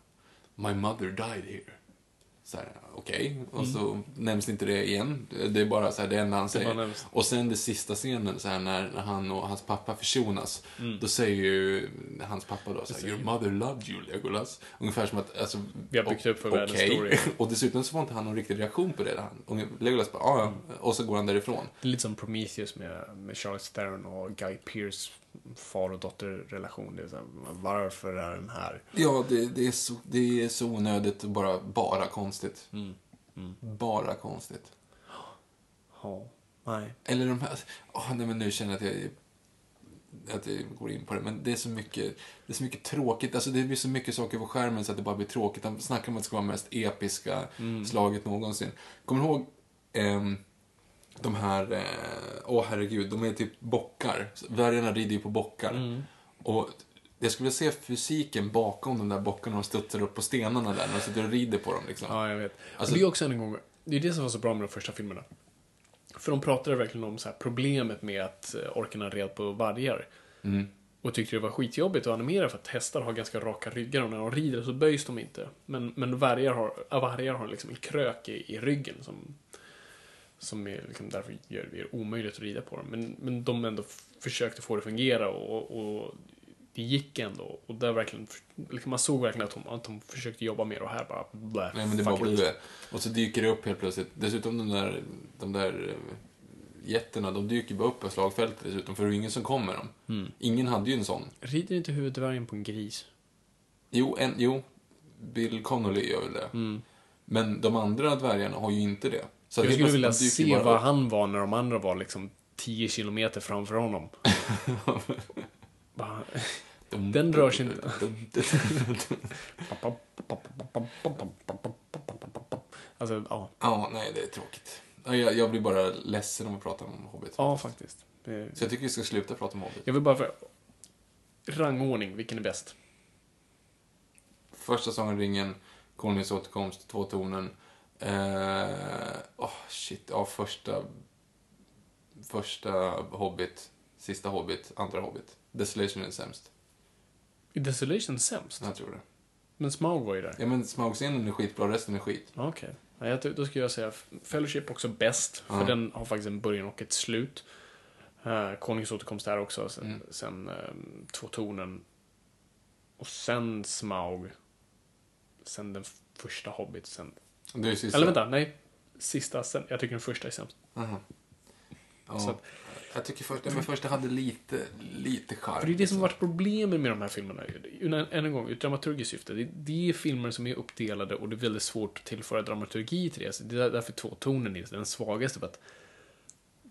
my mother died here. Så här, okej. Och så nämns inte det igen. Det är bara så här, det enda han säger. Och sen det sista scenen, så här, när, när han och hans pappa försonas, då säger ju hans pappa då så här, Your mother loved you, Legolas. Ungefär som att, alltså, Vi har byggt upp för okej. världens story. <laughs> och dessutom så får inte han någon riktig reaktion på det. Han, och Legolas bara, ja, ja. Och så går han därifrån. Det är lite som Prometheus med, med Charles Theron och Guy Pearce far och dotterrelation. Det är så här, varför är den här? Ja, det, det, är så, det är så onödigt och bara, bara konstigt. Mm. Bara konstigt. Ja, nej. Eller de här... åh, nej, men nu känner jag att jag, att jag går in på det. Men det är så mycket, det är så mycket tråkigt. Alltså det blir så mycket saker på skärmen så att det bara blir tråkigt. De snackar om att det ska vara mest episka slaget någonsin. Kommer du ihåg ehm, de här... eh, Åh, herregud. De är typ bockar. Dvärgarna rider ju på bockar. Och Jag skulle se fysiken bakom de där bockarna och studsar upp på stenarna där när de sitter och rider på dem liksom. Ja, jag vet. Alltså- det är också en gång, det är det som var så bra med de första filmerna. För de pratade verkligen om så här problemet med att eh, orkarna red på vargar. Mm. Och tyckte det var skitjobbigt att animera för att hästar har ganska raka ryggar och när de rider så böjs de inte. Men, men vargar har, vargar har liksom en krök i, i ryggen som, som är liksom därför gör det omöjligt att rida på dem. Men, men de ändå försökte få det att fungera och, och det gick ändå. Och där verkligen, liksom man såg verkligen att de, att de försökte jobba mer och här bara blä, Nej, men det bara blir det. Och så dyker det upp helt plötsligt. Dessutom de där, de där eh, jätterna, de dyker bara upp på slagfältet dessutom, för det är ingen som kommer dem. Mm. Ingen hade ju en sån. Rider inte huvuddvärgen på en gris? Jo, en, jo Bill Connolly gör väl det. Men de andra dvärgarna har ju inte det. Så Jag skulle vilja se vad han var när de andra var liksom 10 kilometer framför honom. Den rör sig inte. Alltså, ja. Ja, nej, det är tråkigt. Ja, Jag, jag blir bara ledsen om vi pratar om Hobbit. Ja, faktiskt. Det- Så jag tycker vi ska sluta prata om Hobbit. Jag vill bara för... Rangordning, vilken är bäst? Första om ringen, Konungens återkomst, Två tornen. Eh, oh, shit, ja, första... Första Hobbit, sista Hobbit, andra Hobbit. Desolation är sämst. Är Desolation sämst? Jag tror det. Men Smaug var ju där. Ja, men Smaug-scenen är skitbra, resten är skit. Okej. Ja, jag ty- då skulle jag säga Fellowship också bäst, för Ja. den har faktiskt en början och ett slut. Uh, Konungens återkomst där också, sen, Mm. sen ehm, Två tornen. Och sen Smaug. Sen den första Hobbit, sen... Det är sista. Eller vänta, nej. Sista, sen, jag tycker den första är sämst. Aha. Ja, Så att- jag tycker första, men första hade lite, lite charm. För det är det som har varit problemet med de här filmerna. Än en gång, ur dramaturgiskt syfte. Det, det är filmer som är uppdelade och det är väldigt svårt att tillföra dramaturgi till det. Så det är därför två tonen är den svagaste. För att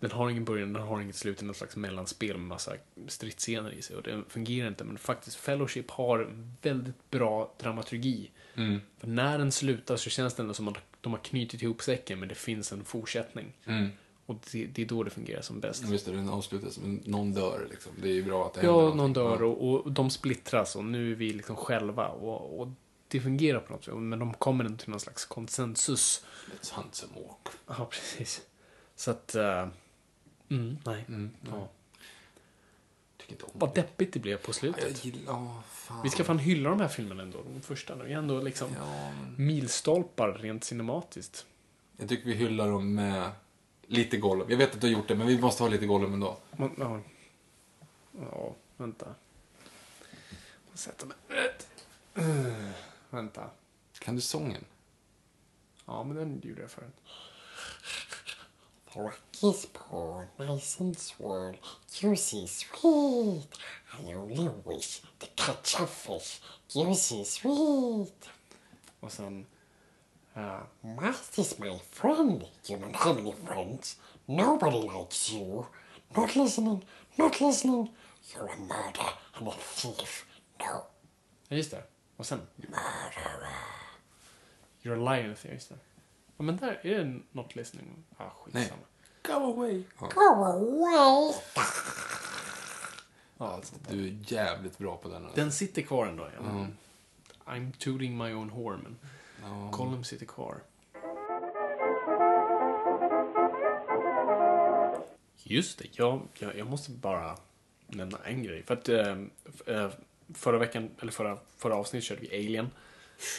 den har ingen början, den har inget slut, den är något slags mellanspel med massa stridsscener i sig. Och den fungerar inte. Men faktiskt, Fellowship har väldigt bra dramaturgi. Mm. För när den slutar så känns det ändå som att de har knutit ihop säcken, men det finns en fortsättning. Mm. Och det, det är då det fungerar som bäst. Är det, den avslutas, men någon dör liksom. Det är ju bra att det händer Ja, någonting. någon dör och, och de splittras och nu är vi liksom själva och, och det fungerar på något sätt. Men de kommer inte till någon slags konsensus. Hunt some walk. Ja, precis. Så att... eh, mm, nej. Mm, Ja. Tycker inte om Vad deppigt det blev på Jag slutet. gillar, ja, fan. Vi ska fan hylla de här filmerna ändå. De första. De är ändå liksom Ja, men milstolpar rent cinematiskt. jag tycker vi hyllar dem med lite Gollum. Jag vet att du har gjort det, men vi måste ha lite Gollum ändå. Man- Ja, ja vänta. Jag sätter mig. Vänta. Kan du sången? Ja, men den gjorde jag förut. Rocky's porn, nice and swirl, juicy sweet. I only wish to catch a fish, juicy sweet. Och sen... Uh, Master's my friend. You don't have any friends. Nobody likes you. Not listening, not listening. You're a murderer and a thief. No. Ja, just det. Och sen? You're a lion, just det. Ja, men där är det not listening. Ah, skitsamma. Go away. Ja, Go away. alltså, du är jävligt bra på den. Alltså. Den sitter kvar ändå. Ja. I'm tooting my own horn, men Ja. Gollum sitter kvar. Just det, jag, jag, jag måste bara nämna en grej. För att eh, eh, förra veckan, eller förra, förra avsnittet körde vi Alien.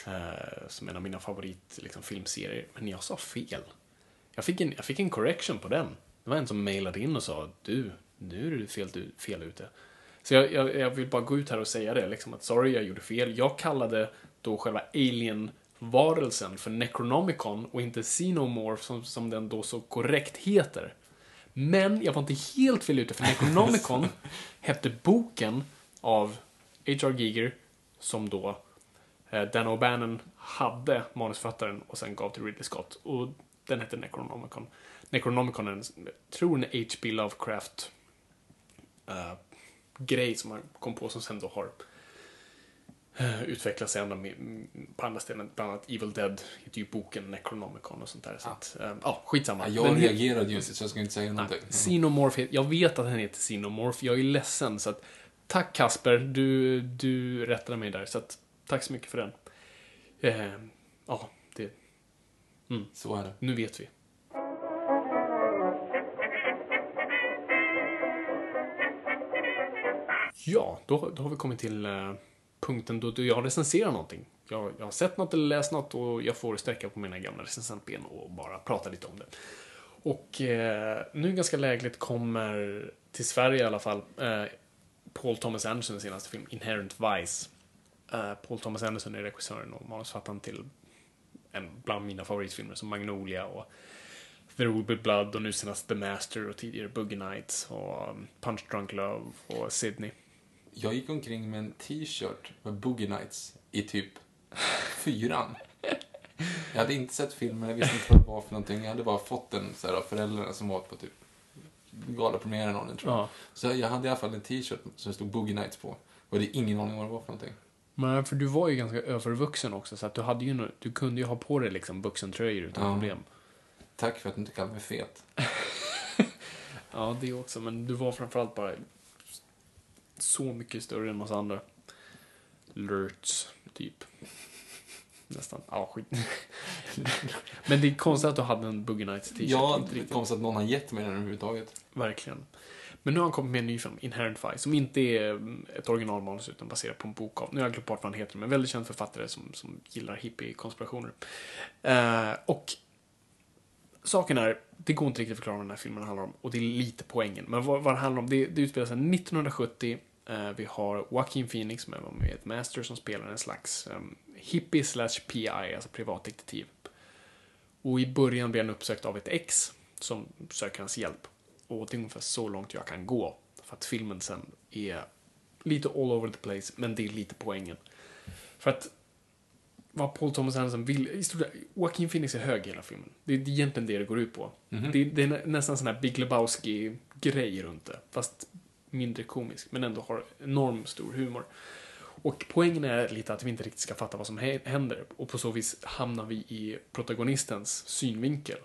Eh, som en av mina favorit liksom, filmserier. Men jag sa fel. Jag fick, en, jag fick en correction på den. Det var en som mejlade in och sa du, nu är du fel, du, fel ute. Så jag, jag, jag vill bara gå ut här och säga det, liksom att sorry, jag gjorde fel. Jag kallade då själva Alien-varelsen för Necronomicon och inte Xenomorph som, som den då så korrekt heter. Men jag var inte helt fel ute, för Necronomicon <laughs> hette boken av H.R. Giger, som då Dan O'Bannon hade manusförfattaren och sen gav till Ridley Scott. Och den hette Necronomicon. Necronomicon är en, tror en H.P. Lovecraft eh, grej som han kom på som sen då har uh, mm, på andra ställen. Bland annat Evil Dead heter ju boken Necronomicon och sånt där. Så att, eh, ja, skitsamma. Ja, jag Den reagerade just så jag ska inte säga någonting. Xenomorph, het- jag vet att den heter Xenomorph, jag är ledsen så att tack Kasper, du, du rättade mig där. Så att, tack så mycket för den. Eh, ja, det, Så är det. nu vet vi. Ja, då, då har vi kommit till eh, punkten då, då jag recenserar någonting. Jag, jag har sett något eller läst något och jag får sträcka på mina gamla recensentben och bara prata lite om det. Och eh, nu ganska lägligt kommer till Sverige i alla fall eh, Paul Thomas Andersons senaste film Inherent Vice. Eh, Paul Thomas Anderson är regissören och manusförfattaren till en bland mina favoritfilmer som Magnolia och There Will Be Blood och nu senast The Master och tidigare Boogie Nights och um, Punch Drunk Love och Sydney. Jag gick omkring med en t-shirt med Boogie Nights i typ fyran. Jag hade inte sett filmen, jag visste inte vad det var för någonting. Jag hade bara fått den så här, av föräldrarna som var på typ galapremiären av den tror jag. Ja. Så jag hade i alla fall en t-shirt som det stod Boogie Nights på. Och jag hade ingen aning vad det var för någonting. Men för du var ju ganska övervuxen också så att du hade ju, du kunde ju ha på dig liksom vuxentröjor utan Ja. problem. Tack för att du inte kallade mig fet. <laughs> Ja, det också, men du var framförallt bara så mycket större än oss andra. Lurts, typ. Nästan. Ja, skit. <laughs> men det är konstigt att du hade en Boogie Nights t-shirt. Ja, det är konstigt att någon har gett mig den överhuvudtaget. Verkligen. Men nu har han kommit med en ny film, Inherent Vice, som inte är mm, ett originalmanus utan baserat på en bok av, nu har jag glömt bort vad han heter, men väldigt känd författare som, som gillar hippie-konspirationer. Eh, och saken är, det går inte riktigt att förklara vad den här filmen handlar om, och det är lite poängen. Men vad, vad det handlar om, det, det utspelar sig 1970, eh, vi har Joaquin Phoenix som är med i ett master som spelar en slags um, hippie slash PI, alltså privatdetektiv. Och i början blir han uppsökt av ett ex som söker hans hjälp. Och det är ungefär så långt jag kan gå. För att filmen sen är lite all over the place, men det är lite poängen. För att vad Paul Thomas Anderson vill, i stort Joaquin Phoenix är hög i hela filmen. Det är egentligen det det går ut på. Det, det är nä- nästan sån här Big Lebowski-grej runt det. Fast mindre komisk, men ändå har enormt stor humor. Och poängen är lite att vi inte riktigt ska fatta vad som hä- händer. Och på så vis hamnar vi i protagonistens synvinkel.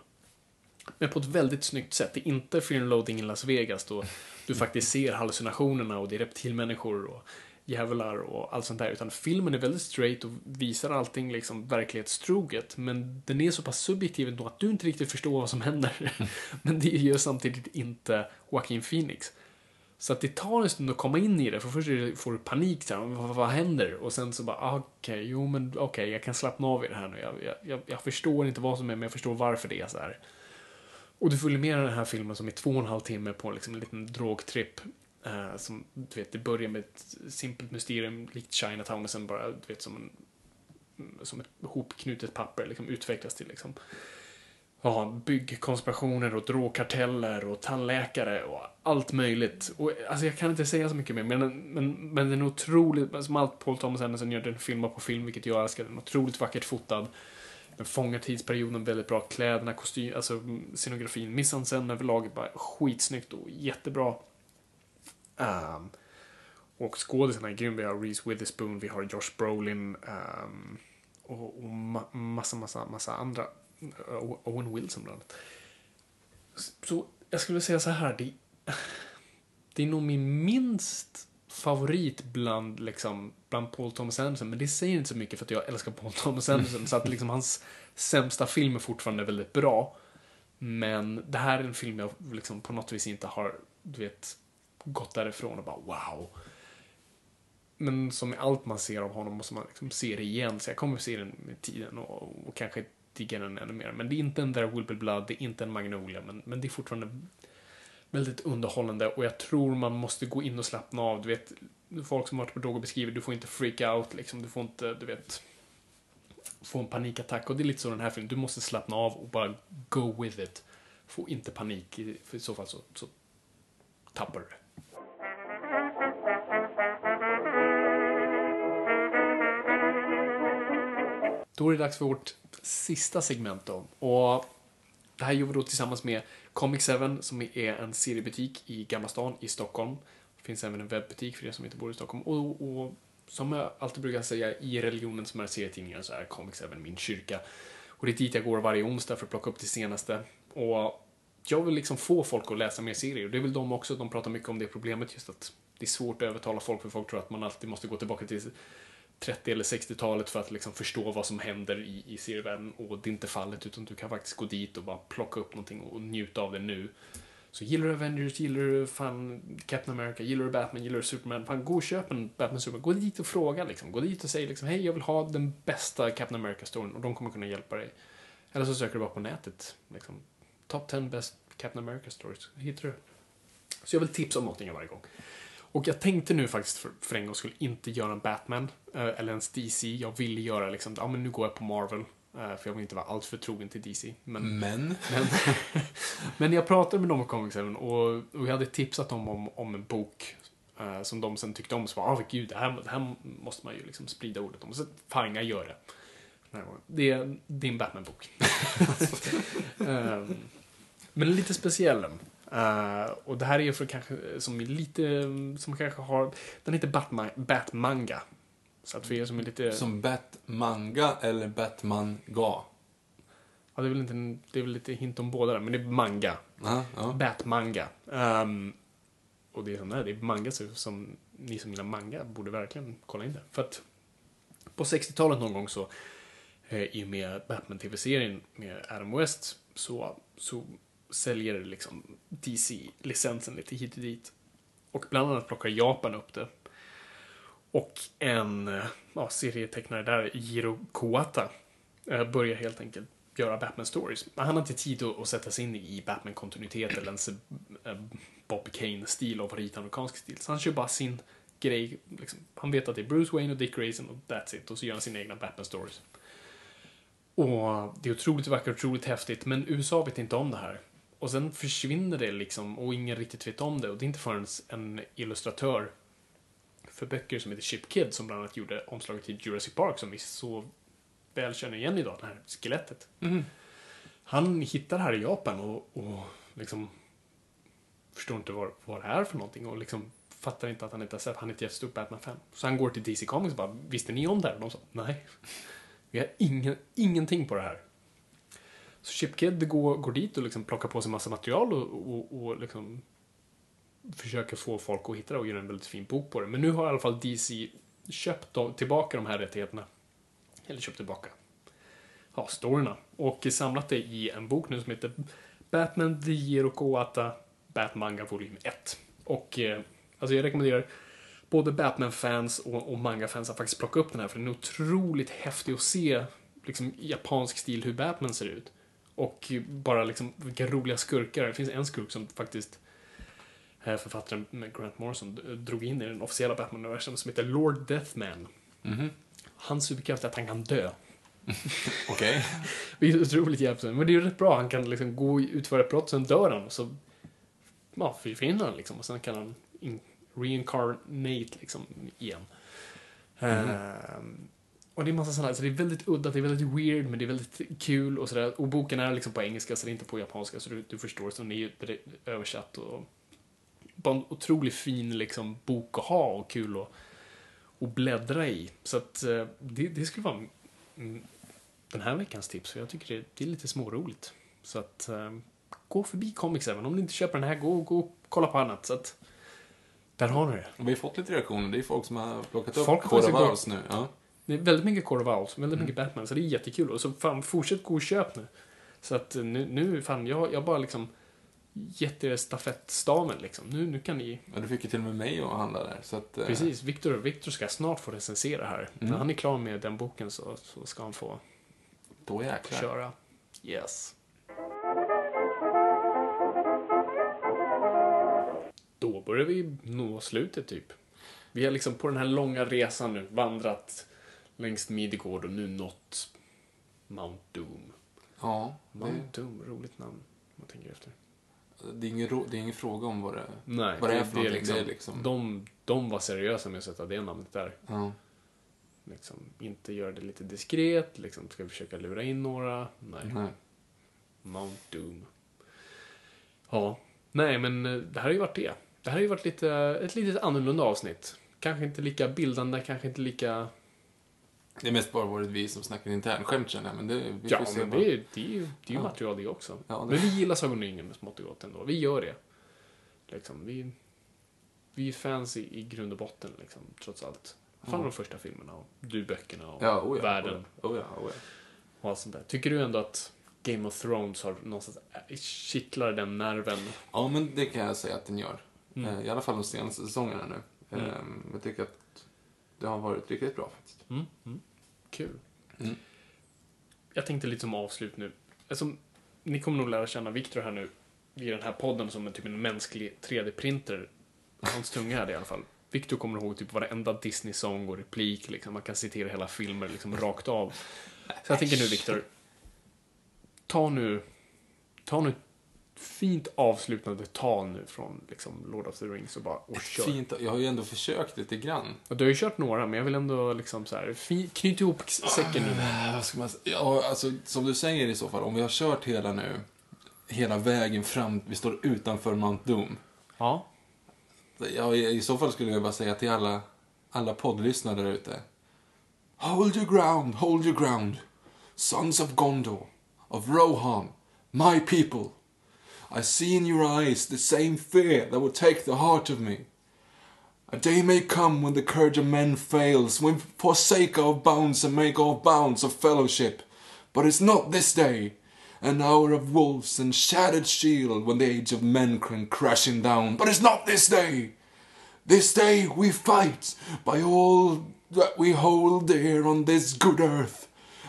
Men på ett väldigt snyggt sätt. Det är inte Fear and Loathing i Las Vegas då du faktiskt ser hallucinationerna och det är reptilmänniskor och djävlar och allt sånt där. Utan filmen är väldigt straight och visar allting liksom verklighetstroget. Men den är så pass subjektiv ändå att du inte riktigt förstår vad som händer. <laughs> Men det gör samtidigt inte Joaquin Phoenix. Så att det tar en stund att komma in i det, för först får du panik, så här, vad, vad händer? Och sen så bara, ah, okej, jo men okej, jag kan slappna av i det här nu. Jag, jag, jag förstår inte vad som är, men jag förstår varför det är så här. Och du följer med den här filmen som är två och en halv timme på liksom en liten drogtripp. Eh, som, du vet, det börjar med ett simpelt mysterium likt Chinatown och sen bara, du vet, som en som ett hopknutet papper liksom utvecklas till liksom ja, byggkonspirationer och drogkarteller och tandläkare och allt möjligt. Och, alltså jag kan inte säga så mycket mer, men, men, men den är otroligt, som allt Paul Thomas Anderson gör, den filmar på film, vilket jag älskar. Den är otroligt vackert fotad. Den fångar tidsperioden väldigt bra. Kläderna, kostym, alltså mm, scenografin, missansen överlag är bara skitsnyggt och jättebra. Um, och skådisarna är grym. Vi har Reese Witherspoon, vi har Josh Brolin um, och, och ma- massa, massa, massa andra. Eh, Owen Wilson bland annat. Så jag skulle säga så här, det, det är nog min minst favorit bland, liksom, bland Paul Thomas Anderson, men det säger inte så mycket för att jag älskar Paul Thomas Anderson, så att liksom hans sämsta film är fortfarande väldigt bra. Men det här är en film jag liksom på något vis inte har, du vet, gått därifrån och bara wow. Men som med allt man ser av honom måste man liksom se det igen, så jag kommer se den med tiden och, och kanske digga den ännu mer. Men det är inte en There Will Be Blood, det är inte en Magnolia, men, men det är fortfarande väldigt underhållande och jag tror man måste gå in och slappna av. Du vet, folk som varit på droger beskriver, du får inte freak out liksom, du får inte, du vet, få en panikattack och det är lite så den här filmen, du måste slappna av och bara go with it. Få inte panik, i- för i så fall så, så tappar du det. Då är det dags för vårt sista segment då. Och det här gör vi då tillsammans med Comic 7 som är en seriebutik i Gamla stan i Stockholm. Det finns även en webbutik för er som inte bor i Stockholm. Och, och som jag alltid brukar säga, i religionen som är serietidningar så är Comics även min kyrka. Och det är dit jag går varje onsdag för att plocka upp det senaste. Och jag vill liksom få folk att läsa mer serier. Och det vill de också. De pratar mycket om det problemet just att det är svårt att övertala folk för folk tror att man alltid måste gå tillbaka till 30 eller 60-talet för att liksom förstå vad som händer i, i serievärlden och det är inte fallet utan du kan faktiskt gå dit och bara plocka upp någonting och njuta av det nu. Så gillar du Avengers, gillar du fan Captain America, gillar du Batman, gillar du Superman, fan gå och köp en Batman Superman. Gå dit och fråga liksom. Gå dit och säg liksom, hej jag vill ha den bästa Captain America-storyn och de kommer kunna hjälpa dig. Eller så söker du bara på nätet. Liksom, Top 10 best Captain America stories. Hittar du. Så jag vill tipsa om någonting varje gång. Och jag tänkte nu faktiskt för, för en gång skulle inte göra en Batman eh, eller ens DC. Jag ville göra liksom, ja men nu går jag på Marvel eh, för jag vill inte vara alltför trogen till DC. Men, Men, men, <laughs> men jag pratade med dem om Comics Heaven och, och jag hade tipsat dem om, om en bok eh, som de sen tyckte om. Så var, ah, gud, det här, det här måste man ju liksom sprida ordet om. Så fine, jag gör det. Det är din Batman-bok. <laughs> Ehm, men lite speciell. Eh, och det här är för kanske, som är lite, som kanske har, den heter Batma, Batmanga. Så att för er som är lite, som Batmanga eller Batmanga? ja det är väl inte, det är väl lite hint om båda där, men det är manga. Ja, ja. Batmanga. Um, och det är sån där, det är manga som ni som gillar manga borde verkligen kolla in det. För att på 60-talet någon gång så, eh, i och med Batman-tv-serien med Adam West, så, så säljer liksom DC-licensen lite hit och dit. Och bland annat plockar Japan upp det. Och en eh, ja, serietecknare där, Jiro Kuwata, eh, börjar helt enkelt göra Batman-stories. Men Han har inte tid att, sätta sig in i Batman-kontinuitet eller ens eh, Bob Kane-stil och amerikansk stil. Så han kör bara sin grej. Liksom. Han vet att det är Bruce Wayne och Dick Grayson och that's it. Och så gör han sina egna Batman-stories. Och det är otroligt vackert, otroligt häftigt, men USA vet inte om det här. Och sen försvinner det liksom och ingen riktigt vet om det. Och det är inte förrän en illustratör för böcker som heter Chip Kid som bland annat gjorde omslaget till Jurassic Park som vi så väl känner igen idag, det här skelettet. Han hittar det här i Japan och, och liksom förstår inte vad, vad det är för någonting och liksom fattar inte att han inte har sett, han är ett jättestort Batman-fan. Så han går till DC Comics och bara, visste ni om det här? Och de sa, nej. <laughs> Vi har ingen, ingenting på det här. Så Chip Kid går, går dit och liksom plockar på sig massa material och, och, och liksom försöker få folk att hitta det och göra en väldigt fin bok på det. Men nu har i alla fall DC köpt tillbaka de här rättigheterna. Eller köpt tillbaka ja, storyna. Och samlat det i en bok nu som heter Batman The Year of Oata Batmanga volym 1. Och eh, alltså jag rekommenderar både Batman-fans och, och manga-fans att faktiskt plocka upp den här för den är otroligt häftig att se liksom i japansk stil hur Batman ser ut. Och bara liksom vilka roliga skurkar. Det finns en skurk som faktiskt eh, författaren med Grant Morrison drog in i den officiella Batman-universum som heter Lord Deathman. Hans superkraft är att han kan dö. <laughs> Okej. <laughs> Det är otroligt hjälpsamt. Men det är ju rätt bra. Han kan liksom gå och utföra ett brott, sen dör han och så ja, försvinner han liksom. Och sen kan han in, reincarnate liksom igen. Ehm, och det är massa sådana, så det är väldigt udda, det är väldigt weird, men det är väldigt kul och sådär. Och boken är liksom på engelska, så det är inte på japanska, så du, du förstår. Så den är ju översatt och bara en otroligt fin liksom bok att ha och kul att, att bläddra i. Så att eh, det, det skulle vara mm, den här veckans tips, för jag tycker det, det är lite småroligt. Så att eh, gå förbi Comics även om du inte köper den här, gå, gå och kolla på annat. Så att där har ni det. Vi har fått lite reaktioner. Det är folk som har plockat upp Folk of faktiskt Owls nu. Ja. Det är väldigt mycket Core of Owls, väldigt mycket Batman, så det är jättekul. Och så fan, fortsätt gå och köp nu. Så att eh, nu, nu fan, jag, jag bara liksom gett er stafettstaven liksom. Nu, nu kan ni... ja, du fick ju till och med mig att handla där. Så att, eh, Precis, Victor, Victor ska snart få recensera här. När han är klar med den boken så, så ska han få Då jäklar. köra. Yes. Då börjar vi nå slutet typ. Vi har liksom på den här långa resan nu vandrat längs Midgård och nu nått Mount Doom. Ja, Mount det, Doom, roligt namn. om Man tänker efter. Det, är ingen, det är ingen fråga om vad det, Nej, vad det är för någonting. liksom, det är liksom... de, de var seriösa med att sätta det namnet där. Ja. Liksom, inte göra det lite diskret, liksom, ska vi försöka lura in några? Nej. Nej. Mount Doom. Ja, nej men eh, det här har ju varit det. Det här har ju varit lite, ett litet annorlunda avsnitt. Kanske inte lika bildande, kanske inte lika... Det är mest bara varit vi som snackar internskämt känner jag, men det, vi Ja, får se men det, är- det är ju, det är ju material det också. Ja, det- Men vi gillar Sagan ringen med smått och gott ändå. Vi gör det. Liksom, vi... vi är fans i, i grund och botten, liksom, trots allt. Fan de första filmerna och du böckerna och Ja, oh ja, världen Oh ja, oh ja. och allt sånt där. Tycker du ändå att Game of Thrones har någonstans äh, kittlar den nerven? Ja, men det kan jag säga att den gör. Mm. Eh, I alla fall de senaste säsongerna nu. Eh, Jag tycker att det har varit riktigt bra faktiskt. Kul. Mm. Jag tänkte lite som avslut nu. Alltså, ni kommer nog lära känna Viktor här nu i den här podden som en typ en mänsklig 3D-printer. Hans tunga är det i alla fall. Viktor kommer ihåg typ varenda Disney-sång och replik, liksom. man kan citera hela filmer liksom rakt av. Så jag tänker nu Viktor, ta nu, ta nu fint avslutande tal nu från liksom Lord of the Rings och bara och kör. Fint. Jag har ju ändå försökt lite grann. Och du har ju kört några, men jag vill ändå liksom så här, knyt ihop säcken nu. Eh, Vad ska man säga? Ja, alltså som du säger i så fall, om vi har kört hela nu, hela vägen fram, vi står utanför Mount Doom. Ja. Ja, i, I så fall skulle jag bara säga till alla, alla poddlyssnare där ute. Hold your ground, hold your ground. Sons of Gondor, of Rohan, my people. I see in your eyes the same fear that would take the heart of me. A day may come when the courage of men fails, when we forsake our bounds and make our bounds of fellowship. But it's not this day, an hour of wolves and shattered shield, when the age of men come crashing down. But it's not this day. This day we fight by all that we hold dear on this good earth.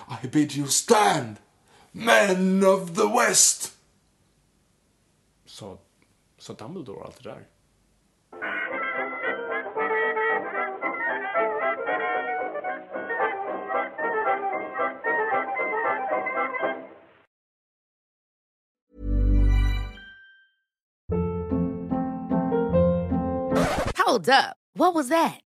I bid you stand, men of the West. Sa, sa Dumbledore allt det där? Hold up. What was that?